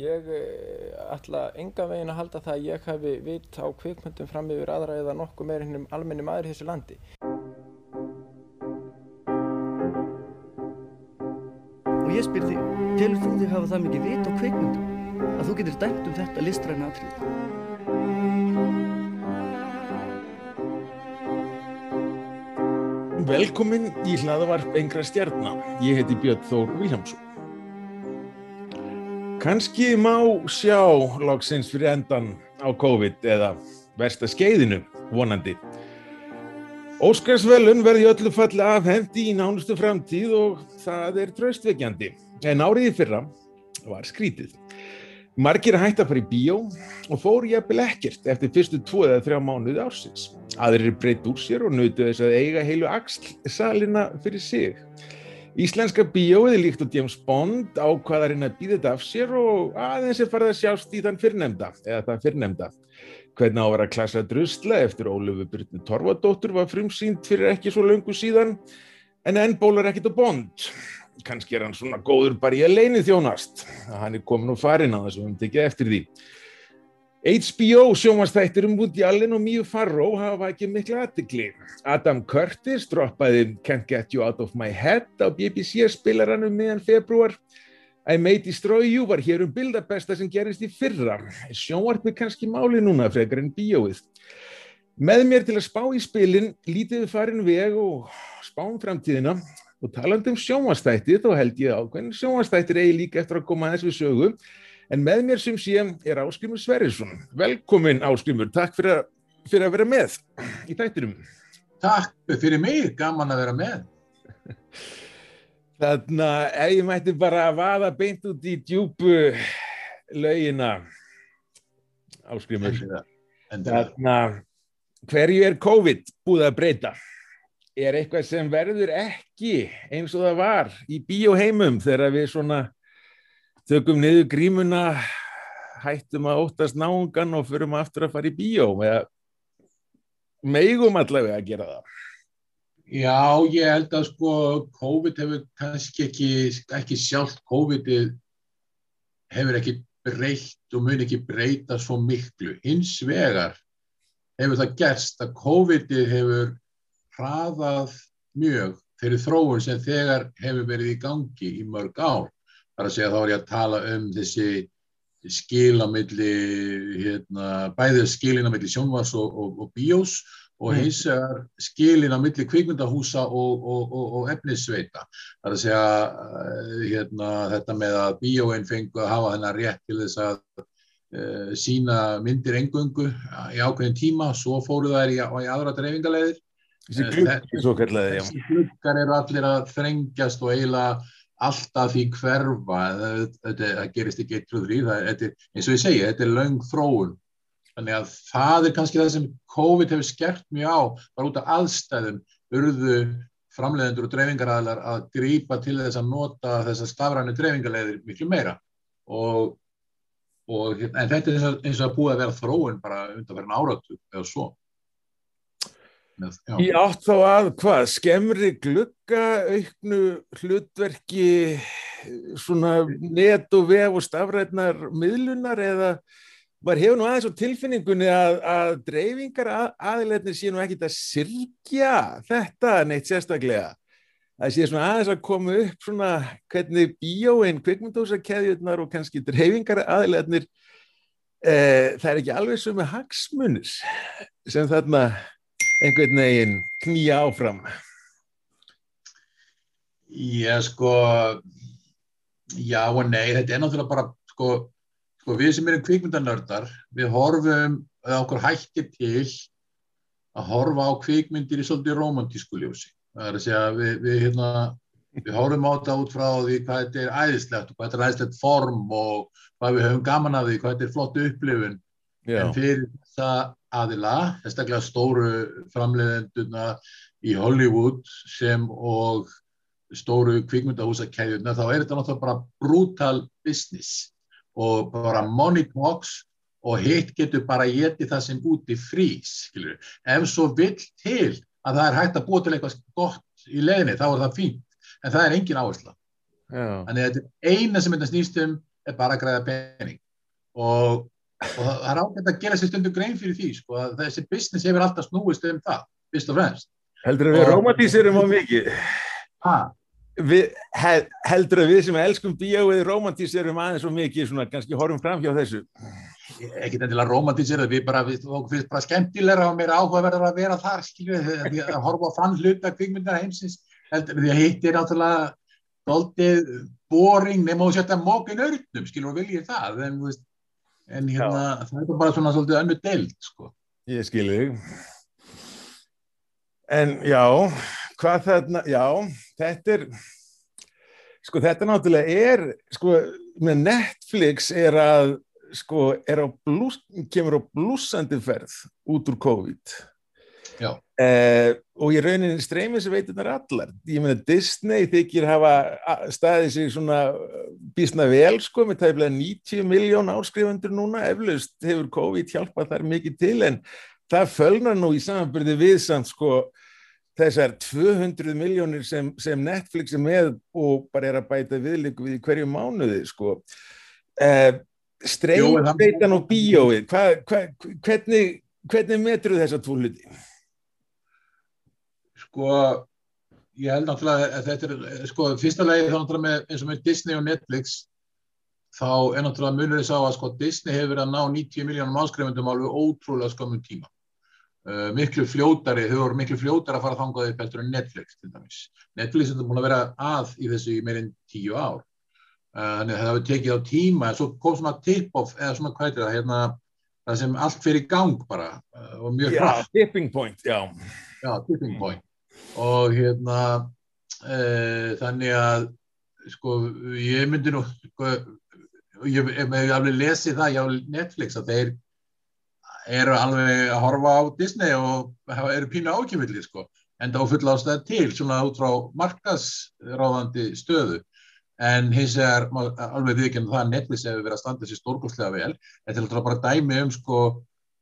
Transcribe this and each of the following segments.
Ég eh, ætla enga veginn að halda það að ég hafi vit á kvikmyndum fram yfir aðra eða nokkuð meira hennum almenni maður í þessu landi. Og ég spyr þig, telur þú þig hafa það mikið vit á kvikmyndum að þú getur dæmt um þetta listræna atrið? Velkomin í hlaðavarp Engra stjarnar. Ég heiti Björn Þór Viljámsson. Kanski má sjá loksins fyrir endan á COVID eða versta skeiðinu vonandi. Óskarsvelun verði öllu falli afhendi í nánustu framtíð og það er tröstvekjandi. En árið í fyrra var skrítið. Margir hætti að fara í bíó og fór jafnvel ekkert eftir fyrstu tvo eða þrjá mánuði ársins. Aðrir breytt úr sér og nutu þess að eiga heilu axlsalina fyrir sig. Íslenska bíóið líkt og James Bond ákvaðarinn að býða þetta af sér og aðeins er farið að sjást í þann fyrrnemda, eða það fyrrnemda. Hvernig á að vera að klassa drusla eftir Ólöfu Byrni Torfadóttur var frumsýnt fyrir ekki svo löngu síðan, en enn bólar ekkit á Bond. Kanski er hann svona góður bara í að leini þjónast. Hann er komin og farin á þessu og hann tekið eftir því. HBO sjómanstættir um Woody Allen og Mia Farrow hafa ekki mikla aðtikli. Adam Curtis droppaði Can't Get You Out of My Head á BBC spilaranum meðan februar. I May Destroy You var hér um bildabesta sem gerist í fyrra. Sjónvarpið kannski máli núna frekar en bíóið. Með mér til að spá í spilin lítið við farin veg og spá um framtíðina og talandi um sjónvarstætti þá held ég ákveðin sjónvarstættir eigi líka eftir að koma aðeins við sögu. En með mér sem sé er Áskrimur Sverrisson. Velkomin Áskrimur, takk fyrir að, fyrir að vera með í þættinum. Takk fyrir mig, gaman að vera með. Þannig að ef ég mætti bara að vaða beint út í djúbu laugina, Áskrimur. Þannig að hverju er COVID búið að breyta? Er eitthvað sem verður ekki eins og það var í bíóheimum þegar við svona tökum niður grímuna, hættum að óttast náungan og förum aftur að fara í bíó eða meigum allavega að gera það. Já, ég held að sko COVID hefur kannski ekki, ekki sjálft COVID hefur ekki breytt og mun ekki breyta svo miklu. Hins vegar hefur það gerst að COVID hefur hraðað mjög fyrir þróun sem þegar hefur verið í gangi í mörg ár. Það er að segja þá er ég að tala um þessi skilamilli, hérna, bæðið skilin á milli sjónvars og, og, og bíós og hins vegar skilin á milli kvikmyndahúsa og, og efnissveita. Það er að segja hérna, þetta með að bíóinn fengu að hafa þennan rétt til þess að uh, sína myndir engöngu í ákveðin tíma, svo fóru þær í, í aðra. Þessi kallaði, já. Þessi gluggar eru allir að þrengjast og eiginlega alltaf því hverfa, þetta gerist ekki eitt trúður í, það er eins og ég segja, þetta er laung þróun. Þannig að það er kannski það sem COVID hefur skert mjög á, bara út af aðstæðum, urðu framleiðendur og dreifingaræðlar að grípa til þess að nota þessar stafrænu dreifingarleiðir miklu meira. Og, og, en þetta er eins og að búið að vera þróun bara undan fyrir áratug eða svo. Í átt þá að hvað, skemmri glugga, auknu hlutverki, svona net og vef og stafrætnar miðlunar eða var hefur nú aðeins á tilfinningunni að, að dreifingar að, aðilegni sé nú ekkit að sirkja þetta neitt sérstaklega. Það sé svona aðeins að koma upp svona hvernig bíóinn, kvikmyndósakeðjurnar og kannski dreifingar aðilegnir, eh, það er ekki alveg svo með hagsmunir sem þarna einhvern veginn knýja áfram? Já, sko, já og nei, þetta er náttúrulega bara, sko, sko við sem erum kvikmyndanördar, við horfum, eða okkur hættir til að horfa á kvikmyndir í svolítið romantísku ljósi. Það er að segja, við, við, hérna, við horfum á þetta út frá því hvað þetta er æðislegt og hvað þetta er æðislegt form og hvað við höfum gaman af því, hvað þetta er flott upplifun. Já. En fyrir það aðila, þessaklega stóru framleiðenduna í Hollywood sem og stóru kvikmyndahúsakæðuna, þá er þetta náttúrulega bara brutal business og bara money talks og hitt getur bara getið það sem úti frís, skilur. Ef svo vill til að það er hægt að búa til eitthvað gott í leginni, þá er það fínt, en það er engin áhersla. Já. Þannig að þetta eina sem þetta snýst um er bara að græða pening og, og það er ágætt að gera sér stundu grein fyrir því sko, að þessi business hefur alltaf snúist um það, fyrst og fremst Heldur að við Og- romantíserum á mikið? Við, hel, heldur að við sem elskum bíóið romantíserum aðeins og mikið svona kannski horfum fram hjá þessu? ekkert endilega romantísir við bara, við finnst bara skemmtilegra og meira áhugaverðar að vera þar við, því að horfa á þann hluta kvikmyndar heimsins, heldur því að hitt er náttúrulega doldið boring nema þú setja mókin örnum skilur og viljið það en, þú veist, en hérna, það er bara svona svolítið önnu deild sko. Ég skil þig. En já, hvað þarna, já, þetta er, sko þetta náttúrulega er, sko, með Netflix er að, sko, er á blús, kemur á blúsandi ferð út úr COVID. Já. Eh, og ég rauninni streymi sem veitirnar allar. Ég meina Disney þykir hafa staðið sig svona bísna vel, sko, með tæflega 90 miljón áskrifundur núna, eflaust hefur COVID hjálpað þar mikið til, en það fölnar nú í samanbyrði við samt sko þessar 200 miljónir sem, sem Netflix er með og bara er að bæta viðlíku við í hverju mánuði sko eh, Jú, en streymveitan það- og bíóið hva, hva, hvernig, hvernig metur þessa tvo hluti? Sko ég held náttúrulega að þetta er sko fyrsta lagi þá náttúrulega með eins og með Disney og Netflix þá er náttúrulega munur þess að sko Disney hefur verið að ná 90 miljónum áskrifundum alveg ótrúlega skömmum tíma. Uh, miklu fljótari, þau voru miklu fljótari að fara þangað upp heldur en Netflix til dæmis. Netflix er búin að vera að í þessu í meirinn tíu ár. Uh, þannig að það hefur tekið á tíma en svo kom svona tip-off eða svona hvað er það hérna það sem allt fyrir gang bara uh, og mjög hratt. tipping point, já. Já, tipping point. Og hérna, e, þannig að, sko, ég myndi nú, sko, ég hef alveg lesið það, já, Netflix, að þeir eru alveg að horfa á Disney og eru pínu ákjöfillir, sko, en það á fulla ástæða til, svona út frá markasráðandi stöðu. En hins má alveg viðkynna það að Netflix hefur verið að standa sér stórkostlega vel. Þetta er alltaf bara dæmi um, sko,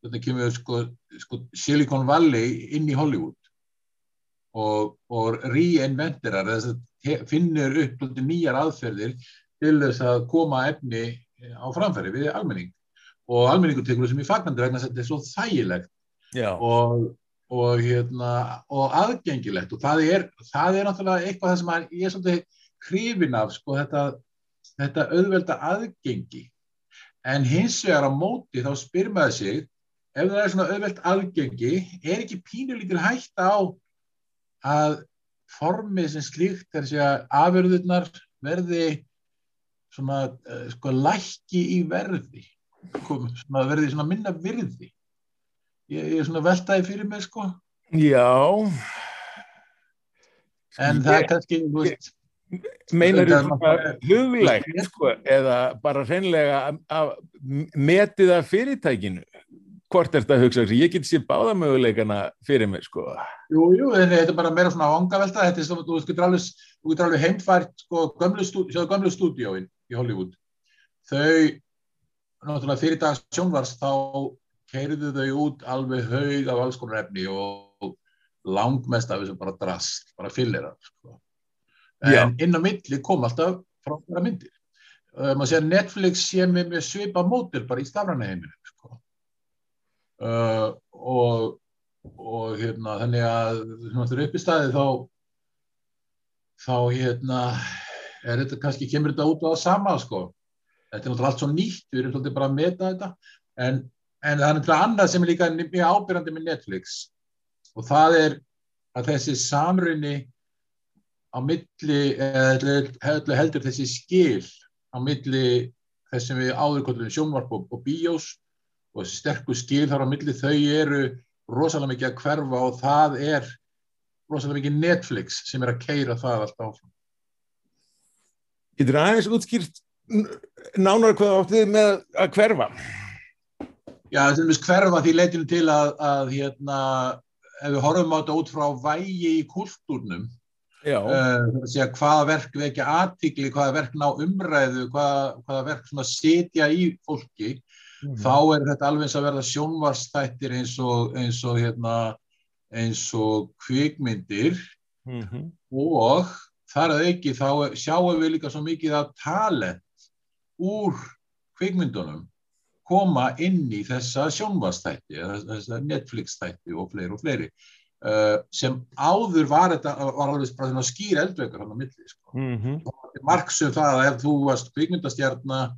þetta kemur, sko, sko Silicon Valley inn í Hollywood og, og reinventerar, þess að finnur upp nýjar aðferðir til þess að koma efni á framfæri við almenning. Og almenningu tekur þessum í fagnandi vegna þess að þetta er svo þægilegt og, og, hérna, og aðgengilegt. Og það er, það er náttúrulega eitthvað það sem að ég er svolítið hrifin af sko, þetta, þetta auðvelda aðgengi. En hins vegar á móti þá spyr maður sig ef það er svona auðvelt aðgengi er ekki pínulítil hætta á að formið sem slíkt er að afurðurnar verði svona uh, sko lækki í verði svona, verði svona minna virði. Ég, ég er svona veltaði fyrir mig sko. Já. En Ég- það er kannski veist, Meinar þú Það huglægt sko, eða bara hreinlega að- að metið af fyrirtækinu hvort er þetta að hugsa? Ég get sér báða möguleikana fyrir mig sko. jú, jú, þetta er bara meira svona vangavelta, þetta er svona, þú getur alveg, þú getur alveg heimfært sko, sjáðu gömlu stúdíóin í Hollywood þau, náttúrulega fyrir dag sjónvars þá keiriðu þau út alveg haug af alls konar efni og langmest af þessu bara drast, bara fyllir sko. En inn á milli kom alltaf frábæra myndir uh, maður sé að Netflix sé með, með svipa mótil bara í stafræna heiminu sko. Uh, og og hérna þannig að er upp í staði þá þá hérna er þetta kannski kemur þetta út á það sama sko. Þetta er náttúrulega allt svo nýtt, við erum svolítið bara að meta þetta. En, en það er náttúrulega annað sem er líka mjög ábyrjandi með Netflix. Og það er að þessi samrunni á milli heldur, heldur þessi skil á milli þess sem við áðurkollum sjónvarp og, og bíós og þessi sterku skil þar á milli þau eru rosalega mikið að hverfa og það er rosalega mikið Netflix sem er að keira það allt áfram. Getur aðeins útskýrt nánar hvað átt við með að hverfa? Já, þetta er mjög hverfa því leitinu til að, að hérna, ef við horfum á þetta út frá vægi í kultúrnum, uh, hvaða verk vekja aðtikli, hvaða verk ná umræðu, hvaða, hvaða verk setja í fólki, Mhm. þá er þetta alveg eins að verða sjónvarsþættir eins og, eins og, hérna, eins og kvikmyndir Mhm. og þar að auki þá sjáum við líka svo mikið af talent úr kvikmyndunum koma inn í þessa sjónvastætti, þessa Netflix-tætti og fleiri og fleiri. Uh, sem áður var þetta var alveg bara skýr eldveikur hann á milli sko. Mm -hmm. marksum það að ef þú varst kvikmyndastjarnar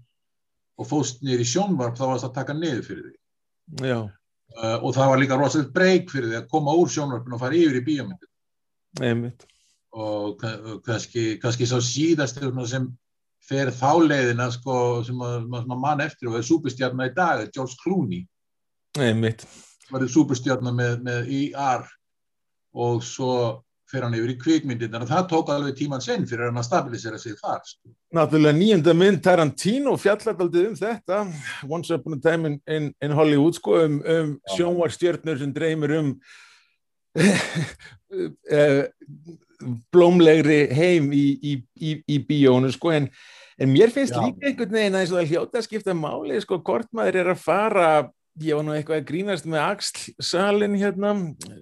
og fóst nýr í sjónvarp þá varst að taka niður fyrir því Já, uh, og það var líka rosalega breyk fyrir því að koma úr sjónvarpinu og fara yfir í bíómyndin og ka- kannski, kannski sá síðastur sem fer þá leiðina sko, sem að, maður mann eftir og er súpustjarnar í dag, George Clooney. Einmitt. var súpustjarnar með, með IR og svo fer hann yfir í kvikmyndin þannig að það tók alveg tíman sinn fyrir hann að stabilisera sig þar sko. Náttúrulega nýjönda mynd Tarantino fjallataldið um þetta Once Upon a Time in, in, in Hollywood sko, um, um sjónvarstjörnur sem dreymir um eh, blómlegri heim í, í, í, í bíónu sko, en, en mér finnst Já. líka einhvern veginn að það hljóta að skipta máli sko, hvort maður er að fara ég var nú eitthvað að grínast með axlsalin hérna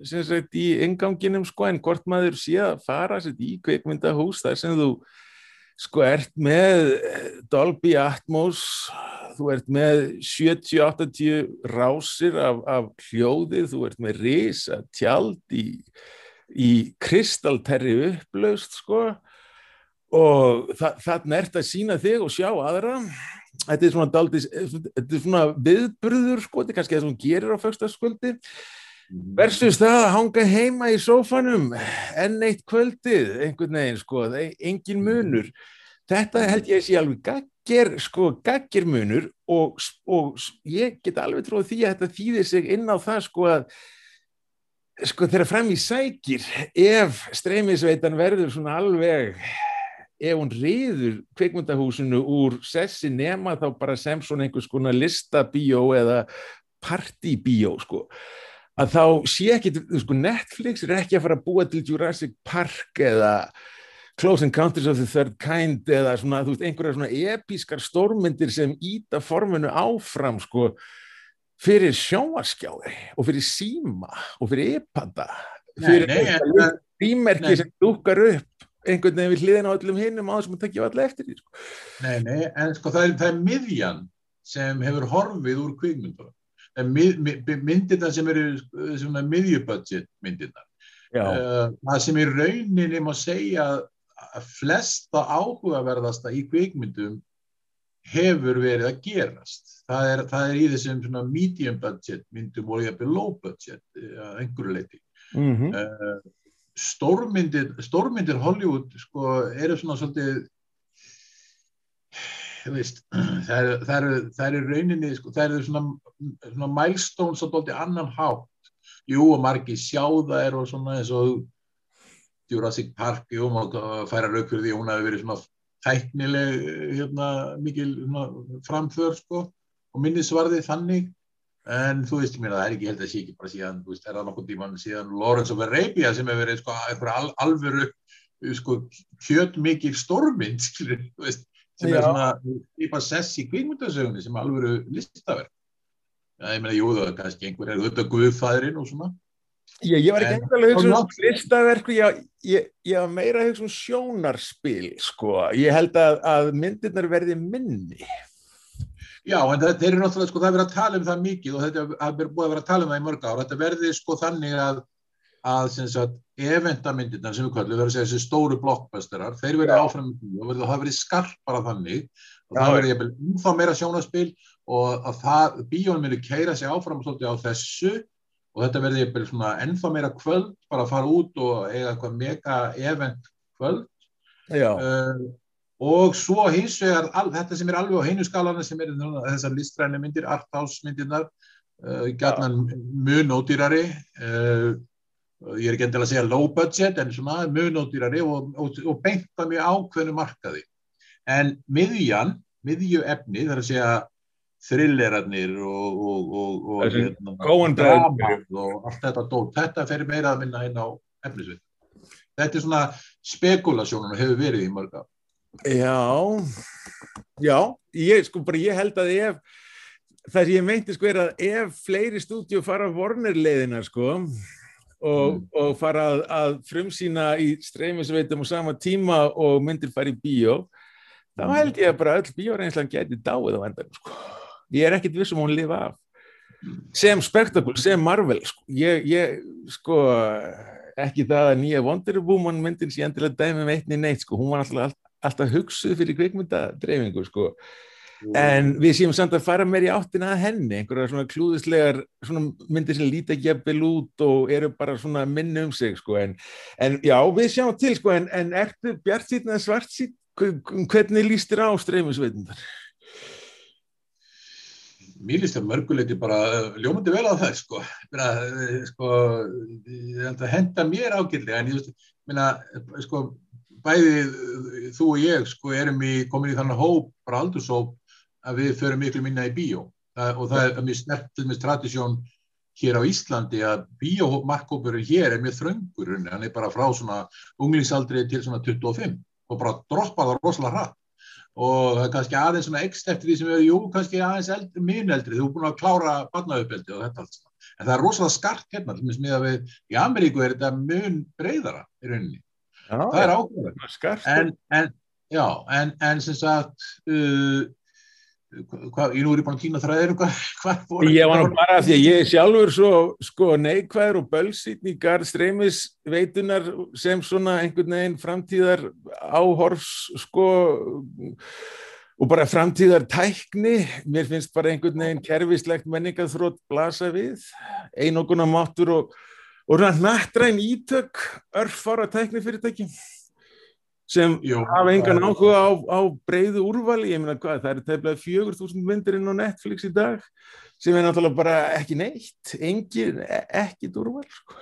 sem sagt í inganginum sko en hvort maður sé að fara sett, í kveikmyndahús þar sem þú sko ert með eh, Dolby Atmos þú ert með 70-80 rásir af, af hljóði þú ert með risa tjald í, í kristalterri upplaust sko og þa þarna ert að sína þig og sjá aðra þetta er svona, daldis, þetta er svona viðburður sko, þetta er kannski það sem hún gerir á föstaskvöldi versus það að hanga heima í sófanum enn eitt kvöldið einhvern veginn sko, er engin munur. Þetta held ég að sé alveg gaggir sko, gaggir munur og, og ég get alveg tróð því að þetta þýðir sig inn á það sko að sko þegar fram í sækir ef streymisveitan verður svona alveg ef hún reyður kveikmyndahúsinu úr sessi nema þá bara sem svona einhvers konar listabíó eða partybíó sko að þá sé ekki, sko Netflix er ekki að fara að búa til Jurassic Park eða Close Encounters of the Third Kind eða svona, þú veist, einhverja svona episkar stórmyndir sem íta forminu áfram sko fyrir sjónvarskjáði og fyrir síma og fyrir iPada fyrir frímerki sem dúkar upp einhvern veginn við hliðin á öllum hinnum á þessum að takja allir eftir því sko. Nei, nei, en sko það er, það er miðjan sem hefur horfið úr er mið, mið, myndirna sem eru uh, svona miðjubudget myndirna. Uh, það sem í rauninni má segja að flesta áhugaverðasta í kvikmyndum hefur verið að gerast. Það er, það er í þessum svona medium budget myndum og jafnvel low budget uh, einhverju leiti. mm Uh, stórmyndir, stórmyndir Hollywood sko eru svona svolítið veist það eru, það eru rauninni sko, það eru svona, svona milestones á dólti annan hátt. Jú og margi sjá það er og svona eins og Jurassic Park, jú, maður færa rauk fyrir því hún hafi verið svona tæknileg hérna, mikil svona, framför sko og minnisvarði þannig en þú veist, ég meina, það er ekki held að sé ekki bara síðan, þú veist, er það nokkuð tíman síðan Lawrence of Arabia sem hefur verið sko eitthvað al, alvöru sko kjötmikil stórmynd skilur, þú veist, sem Já. er svona típa sess í kvikmyndasögunni sem alvöru listaverk Já, ég meina, jú, það er kannski einhver er auðvitað guðfæðurinn og svona ég, ég var ekki endalega að hugsa um listaverku, ég, ég, ég var meira að hugsa um sjónarspil, sko. Ég held að, að myndirnar verði minni. Já, en það, þeir eru náttúrulega, sko, það er verið að tala um það mikið og þetta er búið að vera að tala um það í mörg ár. Þetta verði sko þannig að, að eventamyndirnar sem við kallum, þessi stóru blockbusterar, þeir verði áfram og verður- það verði skarpara þannig og Já. það verði ennþá meira sjónaspil og að það, bíónum verður keira sig áfram svolítið á þessu og þetta verði ennþá meira kvöld, bara að fara út og eiga eitthvað mega event kvöld Já, uh, og svo hins vegar al, þetta sem er alveg á heinu skalana sem er þessar listræni myndir, arthouse myndirnar uh, gætnan mun ódýrari uh, ég er ekki endilega að segja low budget en svona mun ódýrari og, og, og beinta mjög ákveðnu markaði. En miðjan, miðju efni þar að segja thrillerarnir og, og, og, og Þessi hérna, drama og allt þetta dót, þetta fer meira að minna inn á efnisvið. Þetta er svona spekulasjónum og hefur verið í mörg ár já, já, ég, sko, bara ég held að ef, það sem ég meinti, sko, er að ef fleiri stúdíu fara vornirleiðina, sko, og, Mm. og fara að, að frumsýna í streymisveitum á sama tíma og myndir fara í bíó, þá held ég að bara öll bíóreynslan geti dáið á endan sko. ég er ekkit vissum hún lifa af sem spektakul, sem Marvel sko. ég, ég sko ekki það að nýja Wonder Woman myndin sé endilega dæmi með einni neitt sko. hún var alltaf, alltaf hugsuð fyrir kveikmyndadreifingu sko. en við séum samt að fara meir í áttina að henni einhverja svona klúðislegar svona myndir sem líta gefil út og eru bara svona minni um sig sko. en, en já, við sjáum til sko, en, en ertu bjart síðan eða svart síðan hvernig líst þér á streymisveitundar? Mér líst það mörguleiti bara ljómandi vel á það sko, Meina, sko henda mér ágillega en ég meina sko bæði þú og ég sko erum í, komin í þannig hóp, bara aldurshóp að við förum miklu minna í bíó það, og það er mjög snert til mjög tradísjón hér á Íslandi að bíómarkkópurinn hér er mjög þröngur hann er bara frá svona unglingsaldri til svona 25 og bara droppaða rosalega hratt og það er kannski aðeins svona ekst eftir því sem við, jú, kannski aðeins eldri, minn eldri, þú er búin að klára barnauppeldi og þetta allt. En það er rosalega skart hérna, og með að við, í Ameríku er þetta mun breyðara í rauninni. Já, það er ákveður. En, en, já, en, en sem sagt, uh, Hvað, ég nú er búin að kýna þræðir hvað, hvað voru ég var nú bara því að ég sjálfur svo sko neikvæður og bölsýtningar streymisveitunar sem svona einhvern veginn framtíðar áhorfs sko og bara framtíðar tækni. Mér finnst bara einhvern veginn kerfislegt menningaþrótt blasa við. Einoguna máttur og og nættræn ítök örfara tæknifyrirtæki sem Jú, hafa engan áhuga á, á breyðu úrvali, ég meina hvað, það eru tefnilega fjögur þúsund myndir inn á Netflix í dag sem er náttúrulega bara ekki neitt. Engin, e, ekkit úrval sko.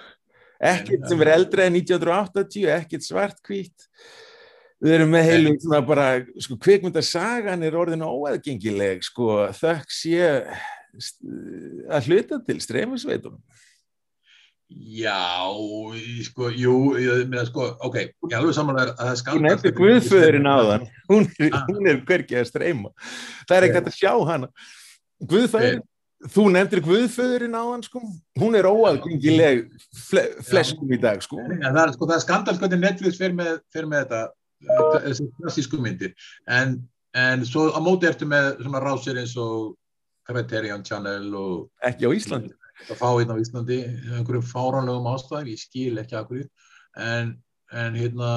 ekkit sem er eldra en 1980, ekkit svartkvít við erum með heilu svona bara, sko, kvikmyndasagan er orðinu óaðgengileg, sko, þökk sé að hluta til streymisveitunum Já, sko, jú, ég meina, sko, ok, ég er alveg samanlega að það skaldar... Hún hefði Guðföðurinn á þann, hún er, ah. er hverkið að streyma, það er ekkert að sjá hana. Guðföðurinn, eh. þú nefndir Guðföðurinn á þann, sko, hún er óaðgengileg fle, fleskum í dag, sko. Ja, það er, sko, það er skandal hvernig Netflix fer með, fer með þetta, þessi klassísku myndir, en, en svo á móti ertu með svona rásir eins og Criterion Channel og... Ekki á Íslandi að fá hérna á Íslandi einhverjum fáránlegum ástæðum, ég skil ekki hverju, en, en hérna,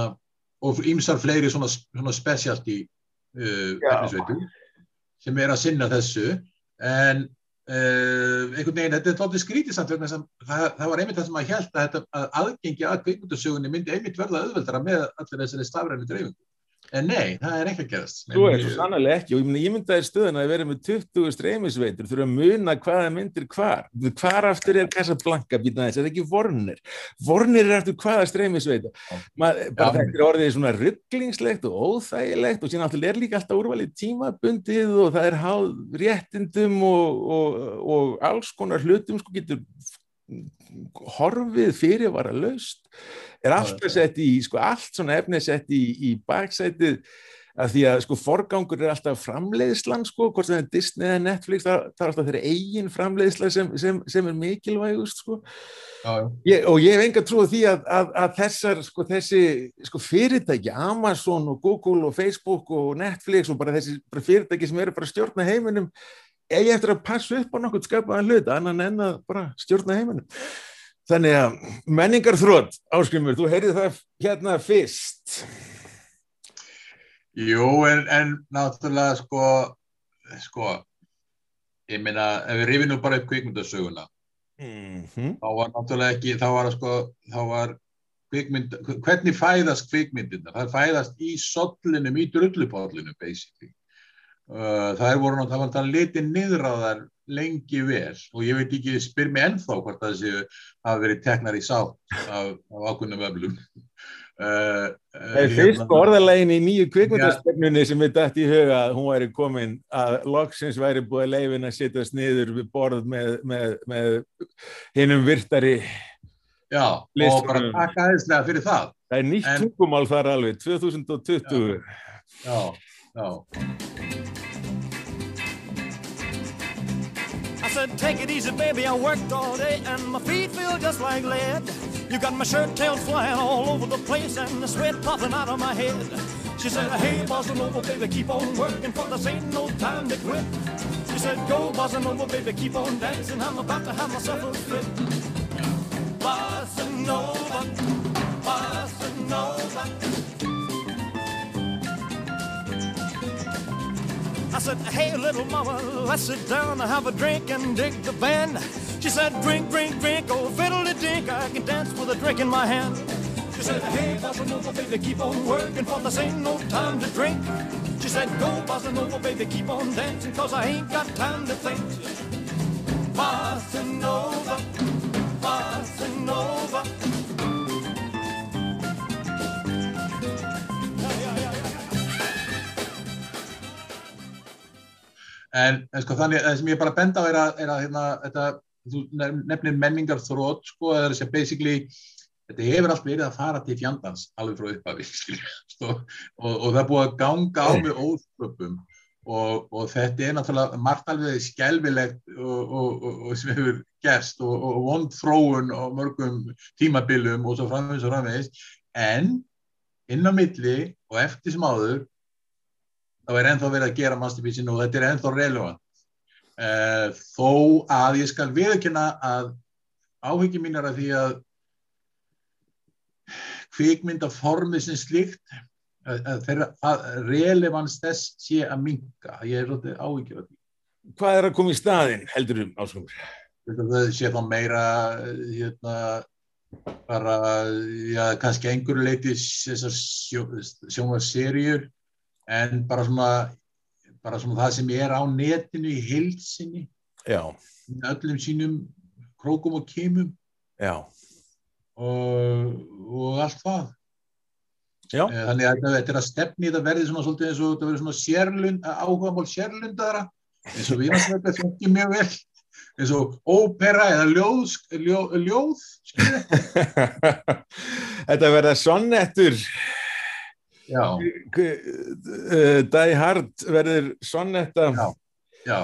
og ímsar fleiri svona, svona specialty uh, efnisveitu sem er að sinna þessu, en uh, einhvern veginn, þetta er tóttið skrítið samt vegna sem það, það var einmitt það sem að held að, að aðgengi að kvikmyndasögunni myndi einmitt verða auðveldara með allir þessari stafræni dreifingu. En nei, það er ekki að gerast. Þú er svo sannlega ekki og ég myndi að stöðuna að vera með 20 streymisveitur þurfa að muna hvaða myndir hvar. Hvar aftur er Casablanca býta þess, það er ekki Vornir. Vornir er aftur hvaða streymisveita. Bara þetta er orðið svona rugglingslegt og óþægilegt og síðan aftur er líka alltaf úrvalið tímabundið og það er háð réttindum og, og, og alls konar hlutum sko getur horfið fyrir var að laust er alltaf sett í, sko allt svona efni sett í, í baksætið að því að sko forgangur er alltaf framleiðslan sko, hvort það er Disney eða Netflix það, það er alltaf þeirra eigin framleiðsla sem, sem, sem er mikilvægust sko. Ég, og ég hef enga trúið því að, að, að þessar sko þessi sko fyrirtæki, Amazon og Google og Facebook og Netflix og bara þessi bara fyrirtæki sem eru bara stjórna heiminum eigi eftir að passa upp á nokkur skapaðan hlut annan en að bara stjórna heiminum Þannig að menningar þrótt, Áskrimur, þú heyrið það hérna fyrst. Jú, en, en náttúrulega sko, sko, ég meina, ef við rifum nú bara upp kvikmyndasöguna, mm -hmm. þá var náttúrulega ekki, þá var sko, þá var kvikmynd, hvernig fæðast kvikmyndina? Það fæðast í sollinum, í drullupállinu, basically. Það er voru náttúrulega, það það á þær lengi vel og ég veit ekki, spyr mér ennþá hvort það séu að verið teknar í sátt af, af ákveðnum öflum. Uh, uh, það er fyrst hérna, orðalegin í nýju kvikmyndastögnunni sem við dætt í huga að hún væri komin að loksins væri búið leifin að sittast niður við borð með, með, með hinnum virtari Já, og bara taka aðeinslega fyrir það. Það er nýtt tungumál þar alveg, 2020. Já, já. Já. said, take it easy, baby. I worked all day and my feet feel just like lead. You got my shirt tails flying all over the place and the sweat popping out of my head. She said, hey, bossa nova, baby, keep on working, for this ain't no time to quit. She said, go, bossa nova, baby, keep on dancing, I'm about to have myself a fit. Bossa nova, bossa nova. I said, hey, little mama, let's sit down and have a drink and dig the band. She said, drink, drink, drink, oh, fiddly dink, I can dance with a drink in my hand. She said, hey, bossa nova, baby, keep on working, for this ain't no time to drink. She said, go, bossa nova, baby, keep on dancing, cause I ain't got time to think. Bossa nova, bossa nova. En, en sko þannig, það sem ég bara benda á er að, er að hérna, þetta, þú nefnir menningar þrótt, sko, það er að segja basically, þetta hefur allt verið að fara til fjandans alveg frá upphafi, sko, og, og það er búið að ganga á með ósköpum og, og þetta er náttúrulega margt alveg skjálfilegt og, og sem hefur gerst og vond þróun og mörgum tímabilum og svo framvegis og framvegis, en inn á milli og eftir sem áður þá er ennþá verið að gera masterpiece-inu og þetta er ennþá relevant. Uh, þó að ég skal viðkynna að áhyggjum mín er að því að kvikmyndaformið sem slíkt, að, að, þeirra, að relevans þess sé að minka. Ég er af því. Hvað er að koma í staðinn, heldur um áskongur? Það sé þá meira, hérna, bara, já, kannski einhverju leiti þessar sjónvarserjur en bara svona, bara svona það sem er á netinu í heilsinni Já, öllum sínum krókum og kemum já, og, og allt það. Já, Eh, þannig að þetta- er að stefni þetta verði svona svolítið eins og þetta verði svona sérlund, áhugamál sérlundara eins og þetta þekki mjög vel. Eins og ópera eða ljóð, ljóð, ljóð Þetta verða sonnettur, Die Hard verður sonnetta. Já. já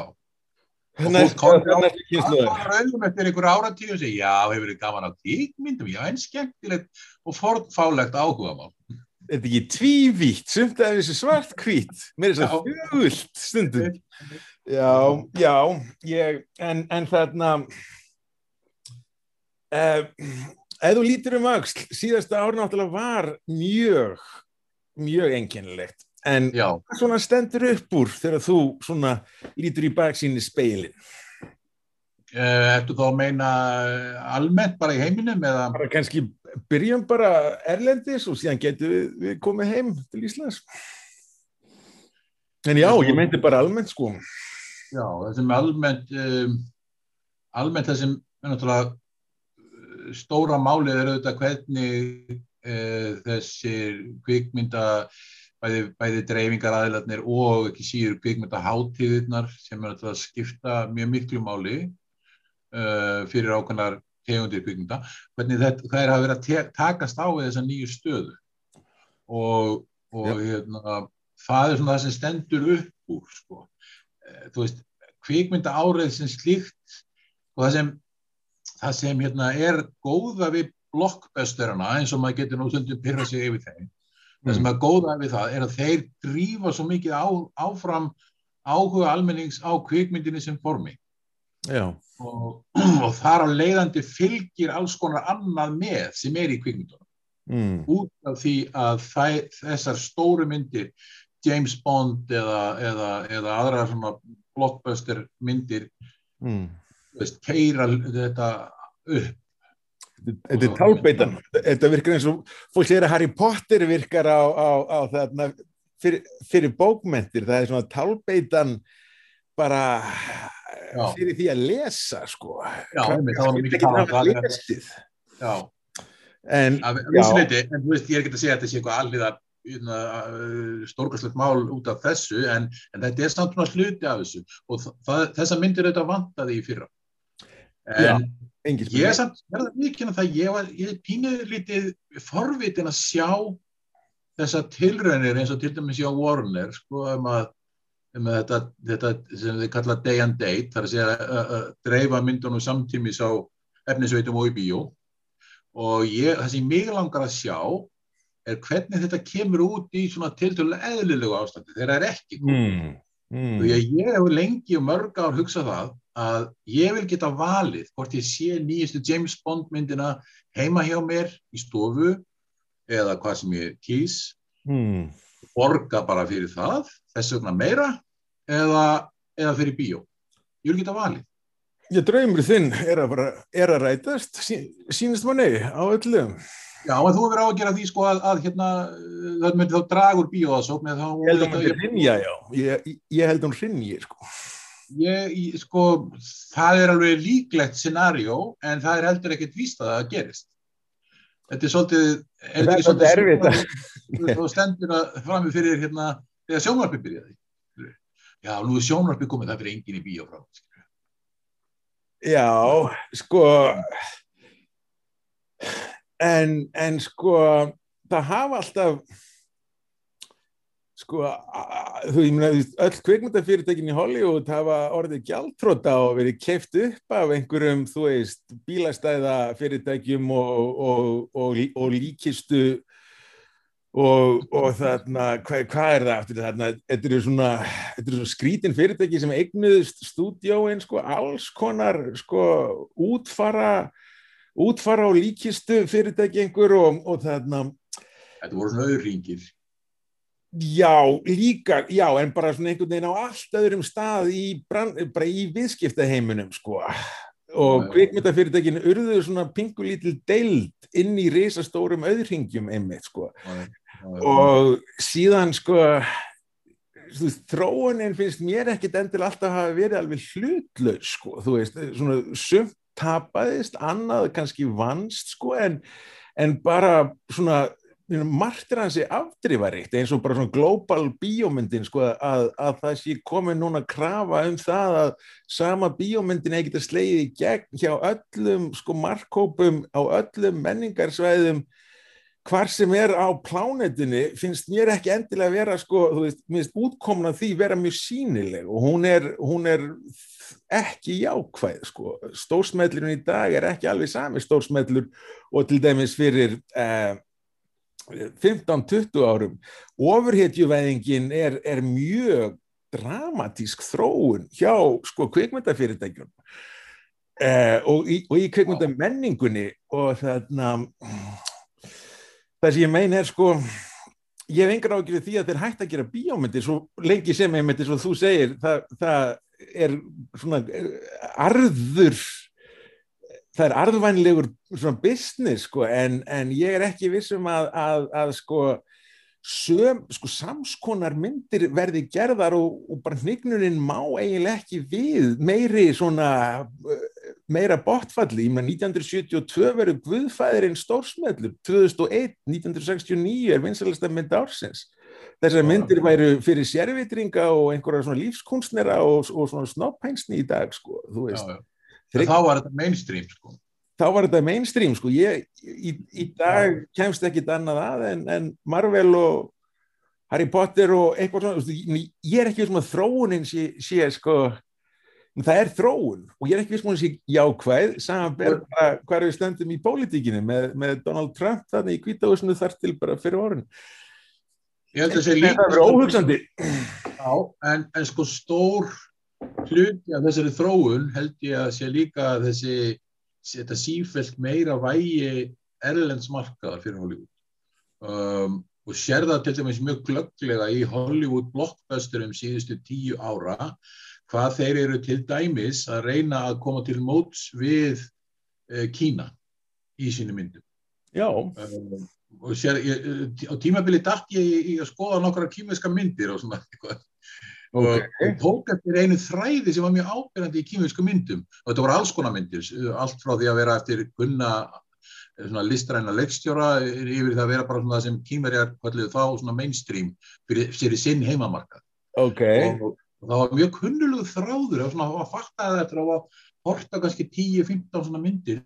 og fólk kynslóðir. raugum eftir einhver áratíu og segja, já, hefur þið gaman á tíkmyndum, já, en skemmtilegt og fornfálegt áhugamál. Þetta er ekki tvívítt, sumt af þessu svartkvít, mér er svo Já. fjögult stundum. Já, já, ég, en, en þarna, uh, ef þú lítur um öxl, síðasta ár náttúrulega var mjög, mjög einkennilegt. En Já, hvað svona stendur upp úr þegar þú svona lítur í baksíni speilin? uh, ertu þá að meina eh, almennt bara í heiminum eða? Bara kannski byrjum bara erlendis og síðan getum við, við komið heim til Íslands. En já, ég meinti bara almennt sko. Já, það sem almennt, um, almennt það sem náttúrulega uh, stóra málið er auðvitað hvernig uh, þessir kvikmynda, bæði, bæði dreifingar aðilarnir og ekki síður kvikmynda hátíðirnar sem er að skipta mjög miklu máli uh, fyrir ákveðnar tegundir kvikmynda, hvernig þetta, það er að vera að takast á við þessa nýju stöðu. Og, og hérna, það er svona það sem stendur upp úr sko. Eh, þú veist, kvikmynda árið sem slíkt og það sem, það sem hérna, er góða við blockbusterana eins og maður getur nú stundum pyrra sig yfir þeim. Það sem er góða við það er að þeir drífa svo mikið á, áfram áhuga almennings á kvikmyndinni sem formi. Og, og þar á leiðandi fylgir alls konar annað með sem er í kvikmyndunum. Mm. út af því að þæ, þessar stóru myndir James Bond eða, eða, eða aðra svona blockbuster myndir Mm. veist, keira þetta upp Þetta er tálbeitan. Þetta virkar eins og fólk segir að Harry Potter virkar á, á, á þarna fyrir, fyrir bókmentir. Það er svona tálbeitan bara Já. fyrir því að lesa sko. Já, það var mikið ekki talað um lesið. Já, En af Já. leiti, en þú veist, ég er ekki að segja að þetta sé eitthvað alliða stórkastlegt mál út af þessu, en, en þetta er samt svona hluti af þessu og það, þessa myndir auðvitað vantaði í fyrra. Já, En engin ég er samt, verða vikina það, ég var, ég er pínuð lítið forvitin að sjá þessa tilraunir eins og til dæmis hjá Warner, sko, um að, um að þetta, þetta sem þið kalla day and date, þar að segja að, að, að dreifa myndunum samtímis á efnisveitum og í bíó. Og ég, það sem mig langar að sjá er hvernig þetta kemur út í svona tiltölulega eðlilegu ástandi þegar það er ekki mm, mm, Því að ég hef lengi og mörg ár hugsað það að ég vil geta valið hvort ég sé nýjustu James Bond myndina heima hjá mér í stofu eða hvað sem ég kýs, mm. borga bara fyrir það, þess vegna meira eða, eða fyrir bíó. Ég vil geta valið. Ég draumur þinn er að, bara, er að rætast, sí, sínist manni á öllum. Já, en þú hefur á að gera því sko að, að hérna, það myndi þá dragur bíóðasókn Ég held að hún hrinja, já. Ég, ég held að hún hrinji, sko. Ég, sko, það er alveg líklegt scenario en það er heldur ekkert víst að það gerist. Þetta er svolítið... Það er svolítið erfitt að- Þú stendur að frammi fyrir hérna, þegar sjónvarpi byrjaði. Já, nú er sjónvarpi komið, það fyrir enginn í bíó frá. Já, sko en, en sko það hafa alltaf sko þú, veist, öll kvikmyndafyrirtækin í Hollywood hafa orðið gjaldtróta og verið keift upp af einhverjum, þú veist, bílastæða fyrirtækjum og, og, og, og líkistu og, þarna, hvað, hvað er það aftur þarna, þetta eru svona, þetta eru svona skrítin fyrirtæki sem eignuðust stúdíóin, sko, alls konar, sko, útfara, útfara og líkistu fyrirtæki einhver og þarna, Þetta voru svona auðringir. Já, líka, já, en bara svona einhvern veginn á allt öðrum stað í, í viðskiptaheiminum, sko, og Já, já. kvikmyndafyrirtækin urðuðu svona pingulítil deild inn í risastórum auðringjum einmitt, sko, og síðan sko þróunin finnst mér ekkit endilega alltaf hafa verið alveg hlutlaus sko, þú veist, svona sumt tapaðist, annað kannski vannst sko, en, en bara svona margt er hansi afdrifaríkt eins og bara svona global bíómyndin sko, að, að það sé komið núna krafa um það að sama bíómyndin eigi geta slegið í gegn hjá öllum sko markkópum á öllum menningarsvæðum hvar sem er á plánetinni finnst mér ekki endilega vera sko, þú veist, mér finnst útkomna því vera mjög sínileg og hún er, hún er ekki jákvæð sko, stórsmellurinn í dag er ekki alveg sami stórsmellur og til dæmis fyrir eh, 15-20 árum. Ofurhetjuvæðingin er, er mjög dramatísk þróun hjá sko kvikmyndafyrirtækjum eh, og, í, í kvikmyndamenningunni og þarna það sem ég mein er sko ég hef engar ágjörði því að þeir hægt að gera bíómyndir svo lengi sem einmitt eins og þú segir það, það er svona eh, arður það er arðvænlegur svona business sko en, en ég er ekki vissum að, að, að sko söm, sko samskonar myndir verði gerðar og, og bara hnignunin má eiginlega ekki við meiri svona meira botfalli, ég meina 1972 verður Guðfæðirinn stórsmellur. 2001, 1969 er vinsalasta mynd ársins. Þessar myndir væru fyrir sérvitringa og einhverja svona lífskunstnera og, og svona snoppænsni í dag sko, þú veist. Já, já. En þá var þetta mainstream sko. þá var þetta mainstream sko. ég, í, í dag kemst ekkit annað að en, en Marvel og Harry Potter og eitthvað svona. Veist, ég, er ekki viss um að þróunin sé, sé sko það er þróun. Og ég er ekki viss um að sé jákvæð samanber bara hvað við stöndum í pólitíkinu með, með Donald Trump þannig í kvítahúsinu þar til bara fyrir orðin. Ég held að það sé það líka er óhugsandi. Já, en, en sko stór hluti af þessari þróun held ég að sé líka þessi þetta sífælt meira vægi erlends markaðar fyrir Hollywood. Um, og sér það til dæmis mjög glögglega í Hollywood blockbusterum síðustu tíu ára hvað þeir eru til dæmis að reyna að koma til móts við uh, Kína í sínu myndum. Já, um, og sér, ég, á tímabili dætt ég í að skoða nokkra kímeska myndir og svona eitthvað og, Ok. og tók eftir einu þræði sem var mjög ábyrjandi í kímesku myndum. Og þetta voru alls konar myndir, allt frá því að vera eftir kunna svona listræna leikstjóra yfir það að vera bara svona það sem kímerjar kalliðu þá svona mainstream fyrir, fyrir sinn heimamarkað. Ok. Og, og það var mjög kunnulegu þráður og svona að fatta það eftir að horta kannski 10-15 svona myndir